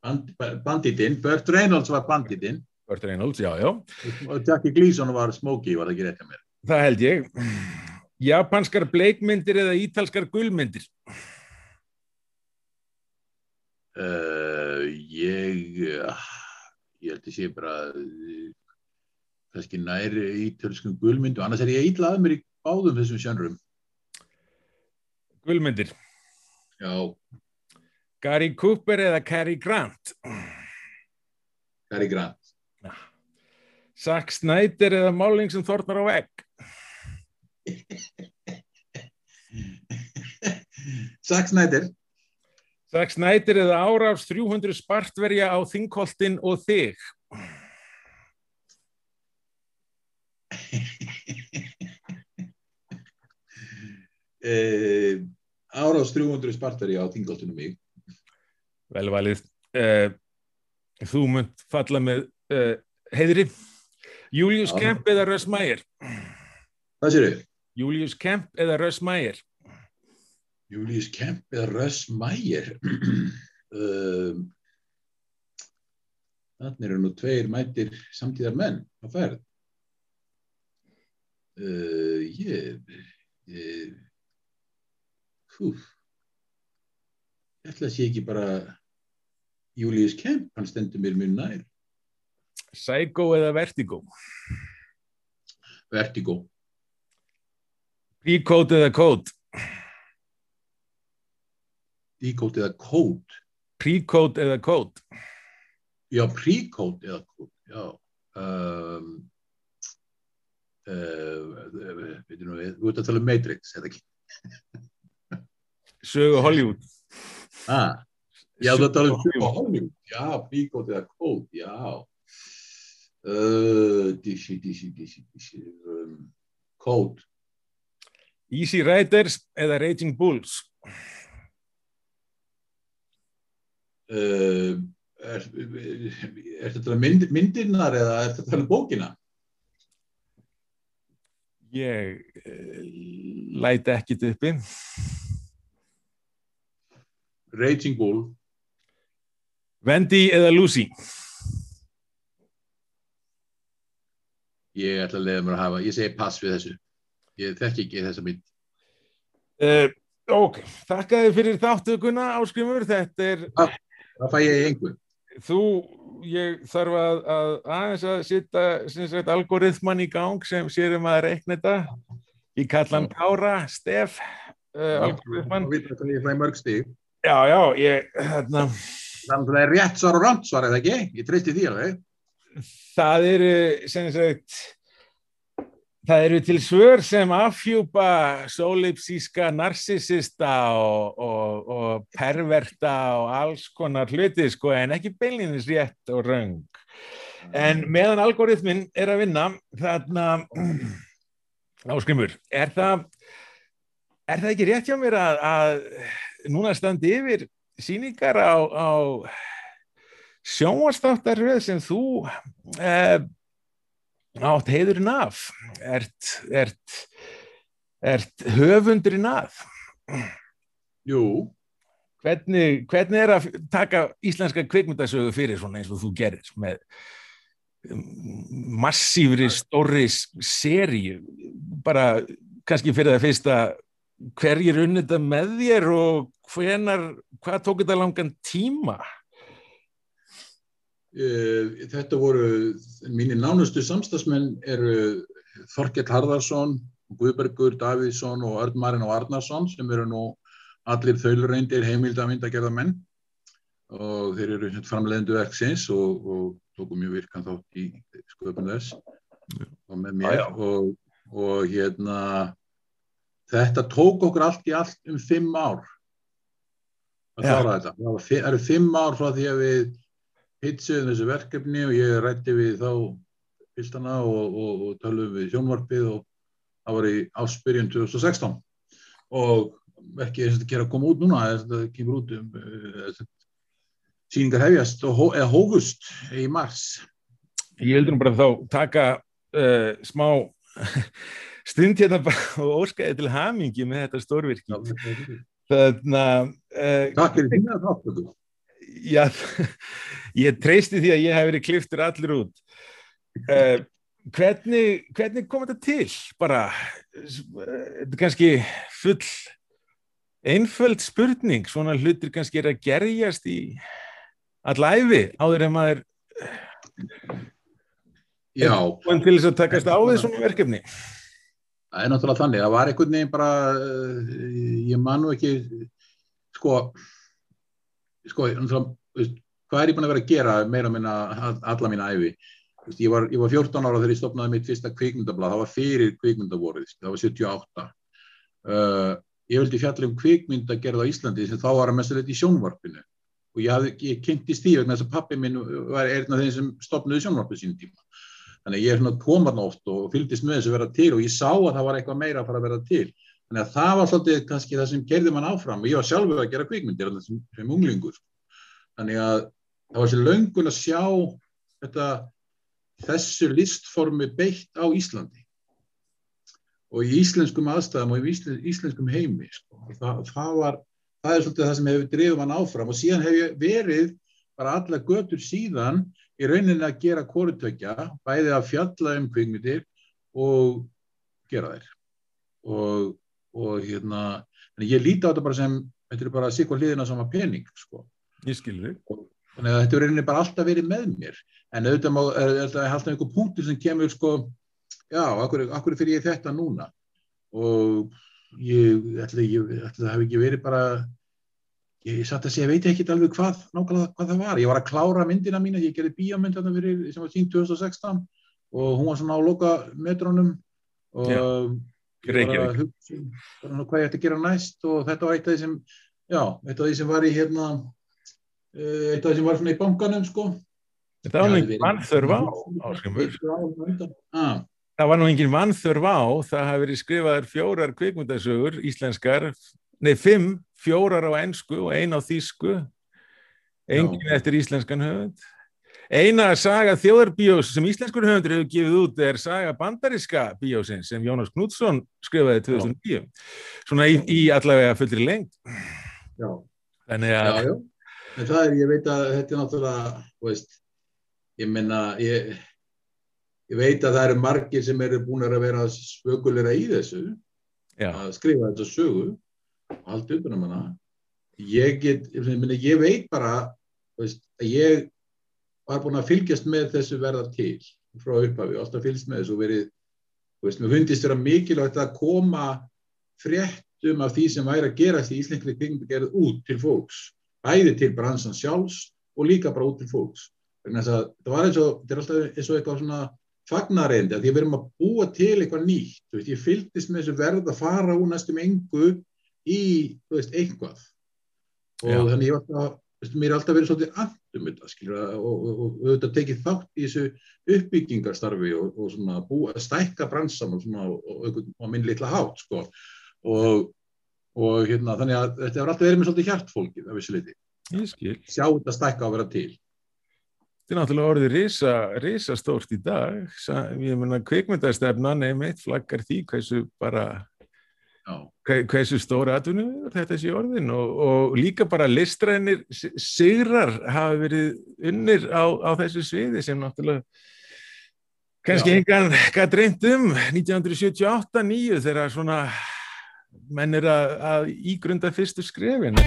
band, banditinn, Burt Reynolds var banditinn Burt Reynolds, já, já. og Jackie Gleason var Smokey, var það ekki rétt að mér Það held ég. Japanskar bleikmyndir eða ítalskar gulmyndir? uh, ég ég held að sé bara uh, kannski næri ítölskum gulmyndu, annars er ég ítlað mér í báðum þessum sjanrum Gulmyndir. já, Gary Cooper eða Cary Grant? Cary Grant Zack Snyder eða máling sem þornar á vegg? Zack Snyder Zack Snyder eða árás 300 spartverja á Þingholtin og þig? uh, árás 300 spartari á Þingoltunum mig Velvalið. Uh, þú munt falla með uh, heiðri. Julius Já. Kemp eða Meyer? hvað sér þau? Julius Kemp eða Russ Meyer? Julius Kemp eða Russ Meyer um, þannig eru nú tveir mætir samtíðar menn á ferð uh, ég ég hú ég ætla að sé ekki bara Julius Kemp, hann stendur mér mjög nær Psycho eða Vertigo? Vertigo, Pre-code eða code? Decode eða Code Pre-code eða code? já, Precode eða Code já um, uh, við, ert að tala um Matrix eða ekki Sögu Hollywood? Ah, já, þú ert að tala um sögu Hollywood. Já, Precode eða Code, já. Uh, dísi, dísi, dísi, dísi. Um, code. Easy Riders eða Raging Bulls? Uh, er, er þetta mynd, myndirnar eða er þetta um bókina? Ég uh, læti ekkit uppi. Raging Bull. Wendy eða Lucy? Ég ætla að leiða mér að hafa, ég segi pass við þessu. Ég þekki ekki þessa mynd. Uh, ok, þakka þið fyrir þáttökuna áskrimur. Þetta er, Það fæ ég einhver. þú, ég þarf að, að aðeins að setja sem sagt, algoritman í gang sem sér um að reikna þetta. Ég kalla hann Kára, Stef, uh, algoritman. Það að. Já, já, ég, þarna, Þannig að það er rétt svar og rámt svar, eða ekki? Ég treysti því alveg. það eru, sem sagt, það eru til svör sem afhjúpa sólipsíska narsisista og, og, og perverta og alls konar hluti, sko, en ekki beilinins rétt og röng. En meðan algoritminn er að vinna, þarna, áskrimur, er það, er það ekki rétt hjá mér að, að núna standi yfir sýningar á, á sjónvastáttaröð sem þú eh, átt heiðurinn af, ert, ert, ert höfundurinn af. Jú, Hvernig, hvernig er að taka íslenska kvikmyndasögu fyrir svona eins og þú gerir með um, massífri stórri seríu bara kannski fyrir það fyrsta hverjir unnita með þér og hvenar, hvað tók þetta langan tíma? Uh, þetta voru, mínir nánustu samstagsmenn eru Þorkell Harðarsson, Guðbergur Davíðsson og Örn Marin og Arnarsson sem eru nú allir þaulreindir heimildamindagerða menn og þeir eru framleiðendu verksins og, og tóku mjög virkan þátt í sköpun þess. Og með mér. Já. og, og hérna þetta tók okkur allt í allt um fimm ár. Að klára þetta. Það var fi- það eru fimm ár frá því að við hitsuðum þessu verkefni og ég rætti við þá fylstana og, og, og tölum við sjónvarpið og það var í áspyrjun 2016 og verkið er að gera að koma út núna þetta kemur út um uh, síningar hefjast og, hó- eða hófust í mars Ég heldur nú bara þá taka uh, smá stund hérna og óskaði til hamingi með þetta stórvirki. Þannig að uh, Takk fyrir þína þáttöku. Já, ég treysti því að ég hef verið kliftur allir út. Uh, hvernig, hvernig kom þetta til? Bara, er kannski full einföld spurning, svona hlutir kannski er að gerjast í allæfi áður en maður Já, komin til þess að takast á svona verkefni. það er náttúrulega þannig. Það var einhvern veginn bara, eh, ég man nú ekki, sko, sko, hvað er ég búin að vera að gera meira að minna alla mína æfi? Veist, Ég var, ég var 14 ára þegar ég stopnaði mitt fyrsta kvikmyndablað, það var fyrir kvikmyndavorið, það var 78. Uh, ég vildi fjalla um kvikmyndagerð á Íslandi sem þá var að mestu í sjónvarpinu og ég, hafði, ég kynntist því vegna þess að pappi minn var einn af þeim sem stopnaði sjónvarpinu sínum tíma. Þannig að ég er svona koman oft og fylgdist með þessu vera til og ég sá að það var eitthvað meira að fara að vera til. Þannig að það var svolítið kannski það sem gerði mann áfram og ég var sjálfur að gera kvikmyndir þarna sem, sem unglingur. Þannig að það var þessi löngun að sjá þetta, þessu listformi beitt á Íslandi og í íslenskum aðstæðum og í íslen, íslenskum heimi. Sko. Það, það, var, það er svolítið það sem hefur drifið mann áfram og síðan hef ég verið bara alla götur síðan í rauninni að gera kórutökja, bæði að fjalla um kvikmyndir og gera þær. Og, og hérna, þannig ég líti á þetta bara sem, þetta er bara að sikka hliðina sama pening, sko. Ég skilur þig. Þannig að þetta er rauninni bara alltaf verið með mér. En auðvitað má, er, er, er alltaf einhver punktur sem kemur, sko, já, akkur, akkur fyrir ég þetta núna? Og ég ætla, það hef ekki verið bara, ég satt að segja, ég veit ekki alveg hvað, nákvæmlega hvað það var. Ég var að klára myndina mína, ég gerði bíómynd þarna fyrir, sem var sínt 2016 og hún var svona á loka metrónum og Já, Reykjavík. hugsa um bara hvað ég ætti að gera næst og þetta var eitt af því sem, já, eitt af því sem var í hérna, eh, eitt af því sem var svona í bankanum, sko. Þetta var nú Já, engin mannþörf á, Ásgrímur. Ah, Það var nú engin mannþörf á, það hafi verið skrifaðar fjórar kvikmyndasögur, íslenskar, nei, fimm, fjórar á ensku og ein á þýsku, engin eftir íslenskan höfund. Eina saga þjóðarbíós sem íslenskur höfundur hefur gefið út er saga bandariska bíósins sem Jónas Knútsson skrifaði 2009. Svona í, í allavega fullri lengt. já, Þannig já, að, já. En það er, ég veit að þetta er náttúrulega, veist, ég menna, ég, ég veit að það eru margir sem eru búin að vera spökulera í þessu, já, að skrifa þetta sögu og halda utan um hana. Ég get, ég, meina, ég veit bara, veist, að ég var búin að fylgjast með þessu verða til frá upphafi, alltaf fylgst með þessu og verið, þú veist, mér fundist vera mikilvægt að koma fréttum af því sem væri að gerast í íslenskri kvikmyndagerð út til fólks, bæði til bransan sjálfs og líka bara út til fólks. Það var eins og, þetta er alltaf eins og eitthvað svona fagnareyndi, að því við erum að búa til eitthvað nýtt, þú veist, ég fylgdist með þessu verð að fara úr næstum engu í, þú veist, eitthvað. Og Já. þannig ég var alltaf, mér er alltaf verið svolítið andum þetta, skilur, og, og, og, og auðvitað tekið þátt í þessu uppbyggingarstarfi og, og svona búa, stækka bransan og svona, og, og, og, og minn litla hátt, sko. Og, og hérna, þannig að þetta hefur alltaf verið með svolítið hjartfólkið, af þessu liti. ég skil. Sjá þetta stækka og vera til. Þetta er náttúrulega orðið risa, risa stórt í dag. Ég meina kvikmyndastefnan einmitt flaggar því hversu bara hversu stóra atvinnu þetta sé orðin og, og líka bara listrænir si- sigrar hafa verið unnir á, á þessu sviði sem náttúrulega kannski engan gæt reynd um. 1978-9 þegar svona menn er að, að ígrunda fyrstu skrefin.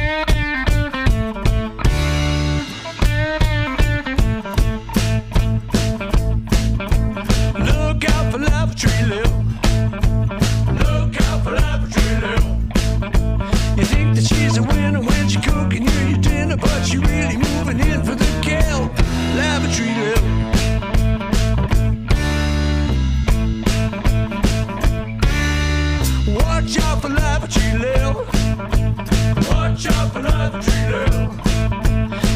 Out for lavatory Lil.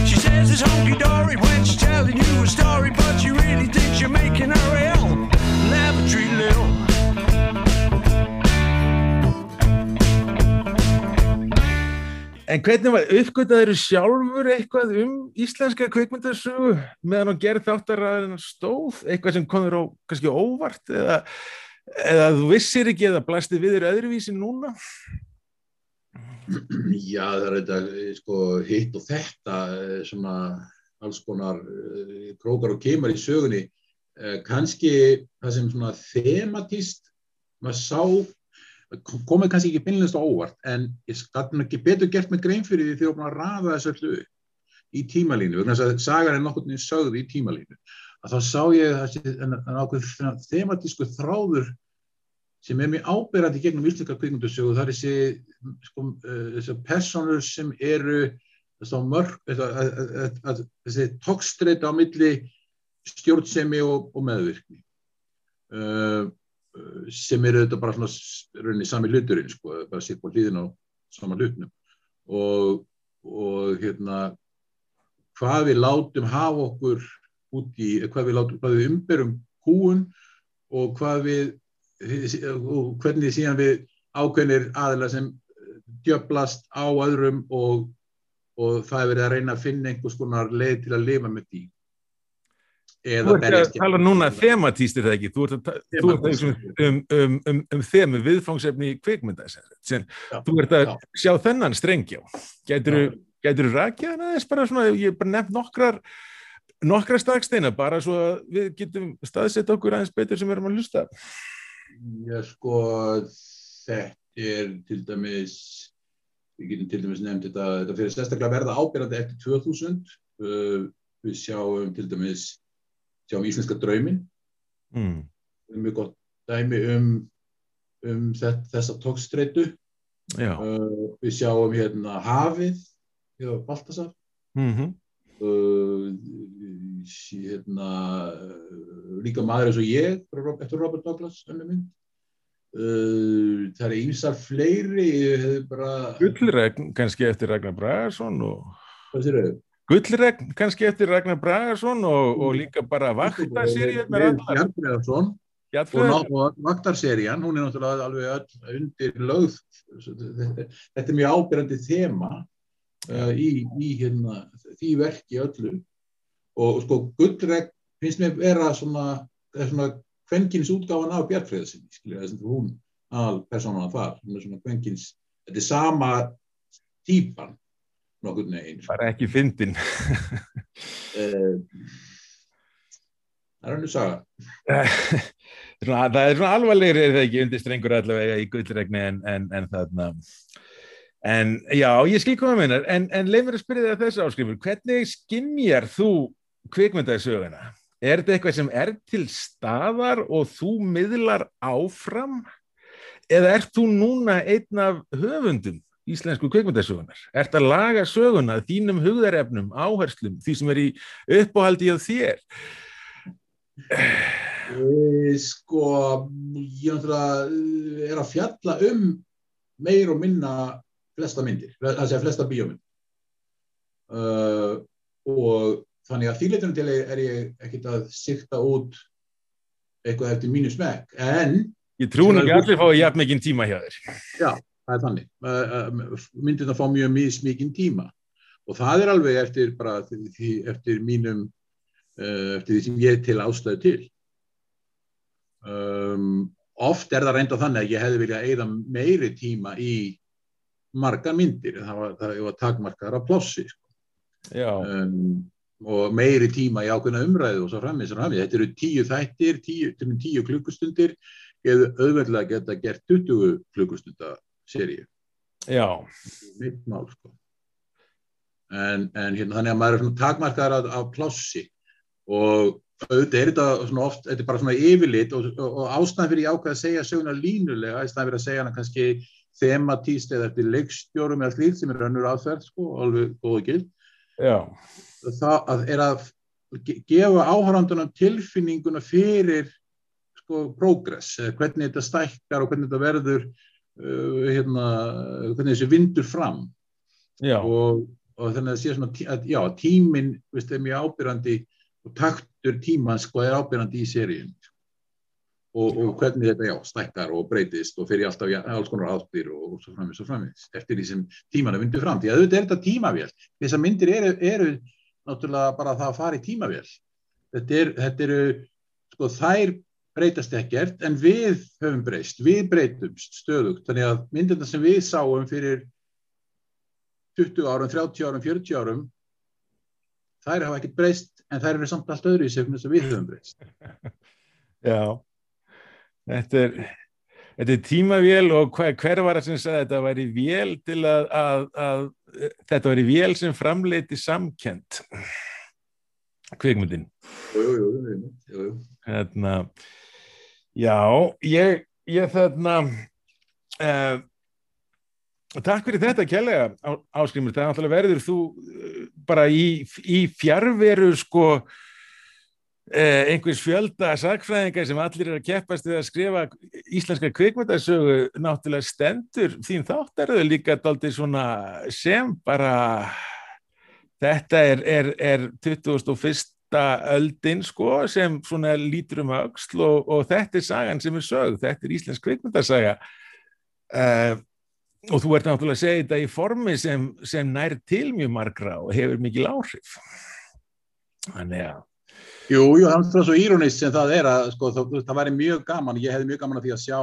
She says it's honky dory when she's telling you a story, but you really think you're making her ill. Lavatory Lil. En hvernig var uppgötaður sjálfur eitthvað um íslenska kvikmyndasögu meðan á gerð þáttaraðin stóð, eitthvað sem komur á kannski óvart eða, eða þú vissir ekki eða blasti við þér öðruvísi núna? Já, það er þetta eh, sko, hitt og þetta, eh, svona alls konar eh, krókar og kemur í sögunni. Kanski það sem svona thematist, maður sá, komið kannski ekki beinlega á óvart, en ég skal ekki betur gert með grein fyrir því því að raða þessu öllu í tímalínu, vegna þess að sagan er nokkurn veginn sögð í tímalínu. Að þá sá ég þessi en- en ákveð thematísku þráður sem er mjög áberandi gegnum íslenska kvikmyndasögu, það er þessi, sko, uh, þessi personur sem eru mörg, þessi, þessi tókstreita á milli stjórnsemi og, og meðvirkni. Uh, sem eru þetta bara svona rauninni sami hluturinn, sko, bara sér på hlýðin á sama hlutnum og, og hérna hvað við látum hafa okkur út í, hvað við látum, hvað við umberum húun og hvað við og hvernig síðan við ákveðnir aðila sem djöblast á öðrum og, og það er verið að reyna að finna einhvers konar leið til að lifa með því. Þú ert að tala núna thematíst er það ekki, þú ert að, ta- þú ert að Thematíst. hugsa um, um, um, um þemu viðfangsefni í kvikmynda sem, Já, þú ert að já. sjá þennan strengjá gætur Já. þú rakið hann aðeins bara svona, ég hef bara nefnt nokkrar nokkrar staksteina bara svo að við getum staðsett okkur aðeins betur sem við erum að hlusta Já, sko, þetta er til dæmis, við getum til dæmis nefnt þetta, þetta fyrir sérstaklega verða ábyrjandi eftir 2000. Uh, við sjáum til dæmis, sjáum Íslenska draumin, mm. mjög gott dæmi um, um þessa tókstreitu. Uh, við sjáum hérna Hafið, hjá Baltasar. mm Uh, hérna, uh, líka maður eins og ég, eftir Robert Douglas. Uh, það er ýmsar fleiri, Gullregn kannski eftir Ragnar Bragarsson? Gullregn kannski eftir Ragnar Bragarsson og, og líka bara allar Jarnbreðarsson og, vaktarserían, hún er náttúrulega alveg öll undir lögð. Þetta, er mjög ábyrjandi þema uh, í, í hérna, því verki öllu. Og sko, Gullregn finnst mér vera svona, er svona kvenkins útgáfan af Bjartfriðarsinni, skilja þess að hún al persónan þar, hún er svona kvenkins, þetta er sama típan, nokkurn veginn. sko. bara ekki fyndin það er hannu saga. það er svona alvarlegri er það ekki undir strengur allavega í gullregni en, en, en þarna en já, ég skil koma með hennar en, en leið mér að spyrja þig þessu áskrifur hvernig skimjar þú kvikmyndasöguna? Er þetta eitthvað sem er til staðar og þú miðlar áfram? Eða ert þú núna einn af höfundum íslensku kvikmyndasögunar? Ert að laga söguna þínum hugðarefnum, áherslum, því sem er í uppáhaldi á þér? E, sko, ég náttúrulega eh, er að fjalla um meir og minna flesta myndir, það segja flesta bíómynd. Uh, og þannig að þýleitunum til er ég ekkert að sikta út eitthvað eftir mínu smekk, en Ég trúi nú ekki að allir fái jafn mikinn tíma hjá þér. það er þannig. Uh, myndirna fá mjög mismikinn tíma og það er alveg eftir, bara, því, eftir mínum, eftir því sem ég til ástæðu til. Um, oft er það reynda þannig að ég hefði viljað eigða meiri tíma í marga myndir, það var, það var takmarkaðar af plossi sko. Já, um, og meiri tíma í ákveðna umræðu og svo framins og framins. Þetta eru tíu þættir, tíu, tíu klukkustundir, eða auðveldlega geta gert 20 klukkustunda seríu, já, mitt mál sko. En, en hérna, þannig að maður er svona takmarkaðar af, af plossi og auðvitað er þetta svona oft, þetta er bara svona yfirlit og, og, og ástæðan fyrir ég ákveð að segja söguna línulega, í staðan fyrir að segja hana kannski thematíst eða eftir leikstjórum eða slíkt sem er önnur aðferð sko, alveg góð og gild. Já, það að er að ge- gefa áhörandunum tilfinninguna fyrir sko progress, hvernig þetta stækkar og hvernig þetta verður uh, hérna, hvernig þessi vindur fram. Já, og, og þannig að það sé svona að, já, tíminn veist, er mjög ábyrrandi og taktur tímans sko er ábyrrandi í seríun og, og hvernig þetta já, stækkar og breytist og fyrir alltaf ja, alls konar áttir og, og svo framins og framins eftir því sem tíman er vindur fram. Því að auðvitað er þetta tímavél. Þessar myndir eru, eru náttúrulega bara það að fara í tímavél. Þetta, er, þetta eru sko þær breytast ekkert en við höfum breyst, við breytumst stöðugt. Þannig að myndirna sem við sáum fyrir 20 árum, 30 árum, 40 árum þær hafa ekkert breyst en þær eru samt allt öðru í þess að við höfum breyst. Já, þetta er, þetta er tímavél og hver, hver var það sem sagði að þetta væri vél til að, að, að þetta væri vél sem framleiti jú, jú. Hérna, já, ég, ég þarna, uh, takk fyrir þetta kjærlega á- áskrimur, það er verður þú uh, bara í, í fjárveru sko einhvers fjölda sagfræðinga sem allir er að keppast við að skrifa íslenska kvikmyndasögu náttúrulega stendur þín þáttaröðu líka daldið svona sem bara þetta er, er, er 21. öldin sko sem svona lítur um öxl og, og þetta er sagan sem er sögð, þetta er íslensk kvikmyndasaga uh, og þú ert náttúrulega að segja þetta í formi sem, sem nær til mjög margra og hefur mikil áhrif þannig að Jú, jú, það er svo írónist sem það er að sko, það, það væri mjög gaman, ég hefði mjög gaman að því að sjá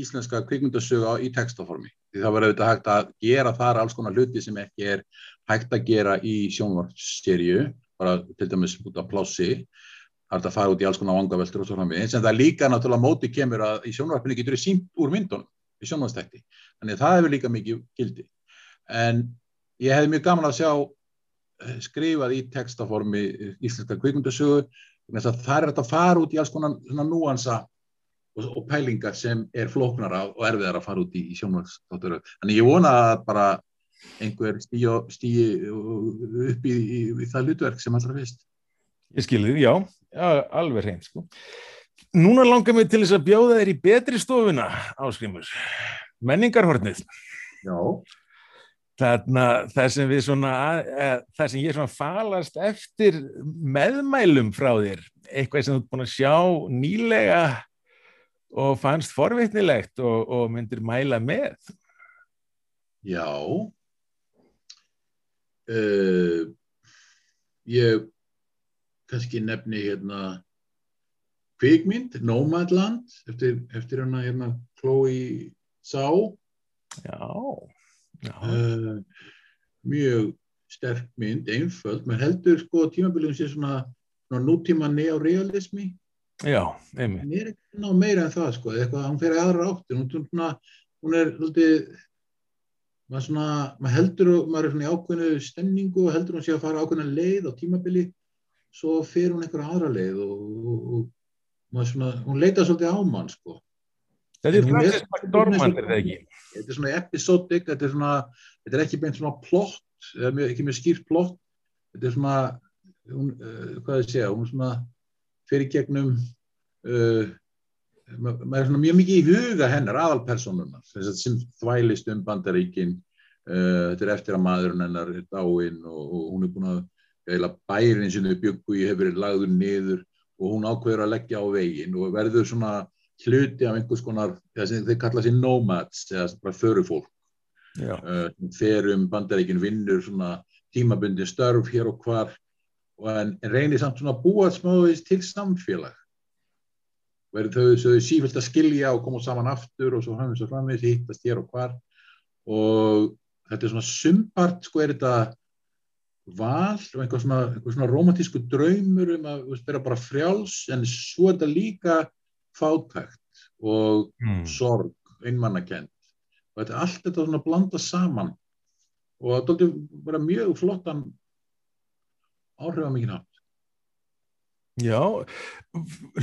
íslenska kvikmyndasögu í textaformi. Því það var auðvitað hægt að gera þar alls konar hluti sem ekki er hægt að gera í sjónvarsserju, bara til dæmis út af plássi, það er að fara út í alls konar vangaveltur og svo framvegis, en það er líka náttúrulega móti kemur að í sjónvarpinu getur þið sínt úr myndunum, í sjónvarstætti. Þannig að það hefur líka mikið gildi. En ég hefði mjög gaman að sjá skrifað í textaformi eh, íslenska kvikmyndasögu það er hægt að fara út í alls konar svona núansa og, og pælingar sem er flóknara og erfiðar að fara út í, í sjónvarsþáttur. Þannig ég vona að bara einhver stíi upp í, í, í það hlutverk sem allra fyrst. Ég skilði, já, já, alveg hreint sko. Núna langar mig til þess að bjóða þér í betri stofuna, áskrimur. Menningarhornið. Já, Þarna, það sem við svona, að, það sem ég svona falast eftir meðmælum frá þér, eitthvað sem þú ert búin að sjá nýlega og fannst forvitnilegt og, og myndir mæla með. já. Uh, ég kannski nefni hérna kvikmynd, Nomadland, eftir, eftir hérna Chloe Zhao. Já, uh, mjög sterk mynd, einföld, maður heldur sko tímabiliðum sé svona, svona nútíma neorealismi, já, einmitt. en er ekki ná meira en það sko, eitthvað, hún fer aðra áttin, hún, svona, hún er svolítið, maður svona, maður heldur, maður er svona í ákveðinu stemningu og heldur hún sé að fara ákveðina leið á tímabili, svo fer hún einhverja aðra leið og, og, og maður svona, hún leita svolítið á mann sko. Þetta er er- Francis McDormand, er það ekki? þetta er svona episodic, þetta er svona þetta er ekki beint svona plott ekki mjög skýrt plott þetta er svona hún, uh, hvað ég segja, hún svona fyrir gegnum uh, ma- maður er svona mjög mikið í huga hennar aðalpersonunar sem, sagt sem þvælist um bandaríkin uh, þetta er eftir að maðurinn hennar er dáinn og, og hún er búin að eða bærin sem þau byggu í hefur verið lagður niður og hún ákveður að leggja á veginn og verður svona hluti af einhvers konar, þeir kalla sér nomads eða bara förufólk. Uh, fer um bandaríkin vinnur svona tímabundin störf hér og hvar og en, reynir samt svona að búa smáðist til samfélag. Verður þau, þau sífælt að skilja og koma saman aftur og svo hafum við framvegis hittast hér og hvar. Og þetta er svona sumpart sko er þetta val og einhver svona, einhver svona romantísku draumur um að vera bara frjáls en svo er þetta líka fátækt og mm. sorg, einmannakend og þetta er allt þetta svona blanda saman og þetta er bara mjög flottan áhrifamikinn hátt. já.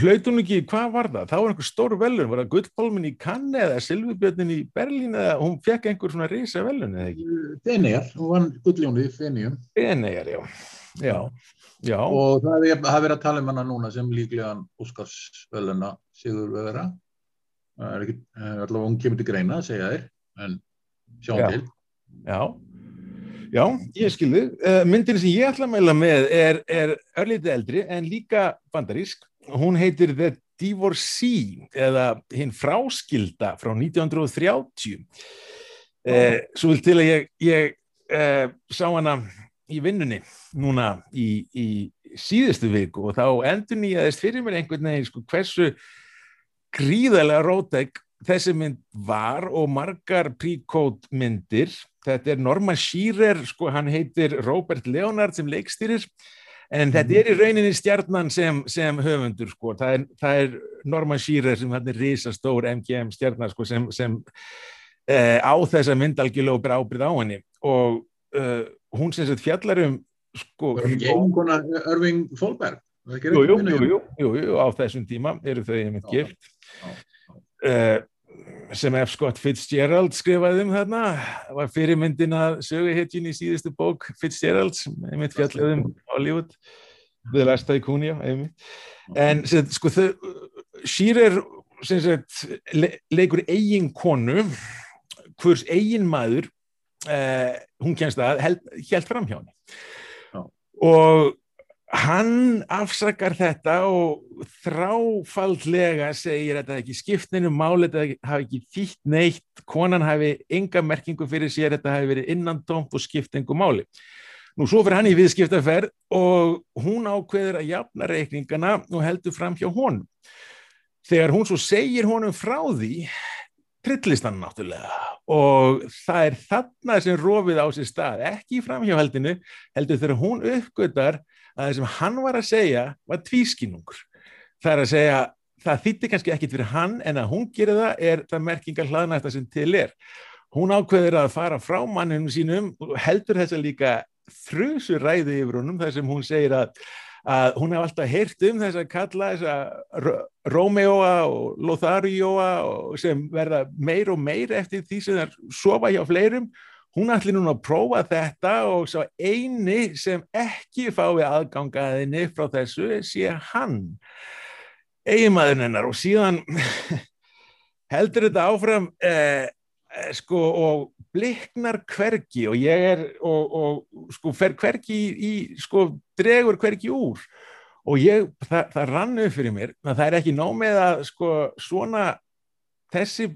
Hlaut hún ekki, hvað var það? Það var einhver stór velun, var það Gullpálmin í Cannes eða Silvubjörnin í Berlín eða hún fekk einhver svona risa velun eða ekki? Feneyjar, hún vann gulljónið í Feneyjum Feneyjar, já. Já, já, og það er er verið að tala um hana núna sem líklegan Óskarsveluna Sigur Vegara það er ekki, eh, allavega hún kemur til greina að segja þér, en sjáum Já. til já. Já, ég skilði. Uh, myndin sem ég ætla að mæla með er, er örlítið eldri en líka bandarísk. Hún heitir The Divorcee eða hinn fráskilda frá 1930. Uh, svo vil til að ég, ég uh, sá hana í vinnunni núna í, í síðustu viku og þá endur nýjaðist fyrir mér einhvern veginn sko, hversu gríðarlega rótæk þessi mynd var og margar pre-code myndir. Þetta er Norman Shearer, sko, hann heitir Robert Leonard sem leikstýrir, en þetta er í rauninni stjarnan sem, sem höfundur, sko. Það er, það er Norman Shearer sem hann er risastór MGM stjarnar, sko, sem, sem uh, á þessa mynd algjörlega og ber ábyrð á henni. Og uh, hún sem sett fjallar um, sko... Var ekki Jú, jú, jú, jú, jú, á þessum tíma eru þau einmitt gift. Uh, sem F. Scott Fitzgerald skrifaði um þarna var fyrirmyndin að söguhetjun í síðustu bók Fitzgerald sem einmitt fjallaði um Hollywood. The Last Tycoon, já, einmitt en sem, sko þau Shearer sem sagt le, leikur eigin konu hvers eigin maður uh, hún kennst að held fram hjá henni Já. og hann afsakar þetta og þráfaldlega segir að þetta ekki skiptinu máli, þetta hafi ekki þýtt neitt, konan hafi enga merkingu fyrir sér, þetta hafi verið innantómt og skipt engu máli. Nú svo fyrir hann í viðskiptaferð og hún ákveður að jafna reikningana og heldur fram hjá honum. Þegar hún svo segir honum frá því, trillist hann náttúrulega og það er þarna sem rofið á sér stað, ekki í framhjáhaldinu, heldur þegar hún uppgötar að það sem hann var að segja var tvískinungur. Það er að segja, það þýtti kannski ekkit fyrir hann en að hún gerir það er það merkingar hlaðnæsta sem til er. Hún ákveður að fara frá mannum sínum og heldur þess að líka þrjusu ræði yfir honum þar sem hún segir að, að hún hef alltaf heyrt um þess að kalla þess að Rómeóa og Lotharioa sem verða meir og meir eftir því sem þær sofa hjá fleirum. Hún ætli núna að prófa þetta og svo eini sem ekki fái aðgangaðinni frá þessu sé hann eiginmaðurinn hennar. Og síðan heldur þetta áfram eh, sko og bliknar hvergi og ég er og, og sko fer hvergi í, í sko dregur hvergi úr og ég, það, það rann upp fyrir mér að það er ekki nóg með að sko svona þessi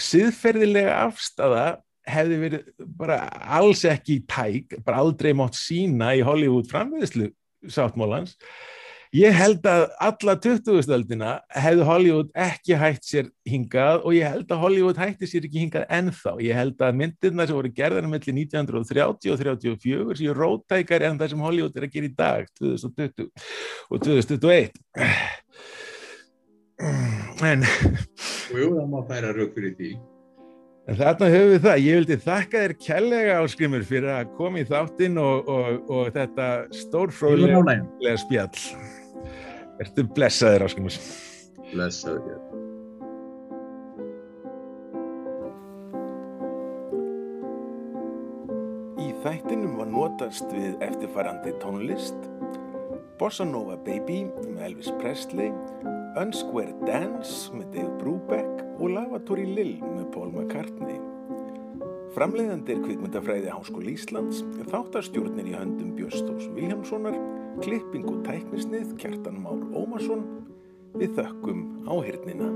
siðferðilega afstafa hefði verið bara alls ekki tæk, bara aldrei mátt sína í Hollywood framviðslu sáttmólans. Ég held að alla 20-stöldina hefði Hollywood ekki hægt sér hingað og ég held að Hollywood hætti sér ekki hingað ennþá. Ég held að myndirna sem voru gerðar mellir 1930 og 34 séu rótækar en það sem Hollywood er að gera í dag 2020 og 2021. En Jú, það má færa rauk fyrir því. En þarna höfum við það. Ég vildi þakka þér kellega áskrimur fyrir að koma í þáttinn og, og, og þetta ánægður. spjall. Ertu blessaður áskrimur? Blessaður hér. Í þættinum var notast við eftirfarandi tónlist Bossa Nova Baby með Elvis Presley Unsquare Dance með Dave Brubeck og Lavatory Lill með Paul McCartney Framleiðandi er kvikmyndafræði Háskóli Íslands þáttarstjórnir í höndum Björnstóks Viljámssonar klipping og tæknisnið Kjartan Már Ómarsson. Við þökkum áhyrnina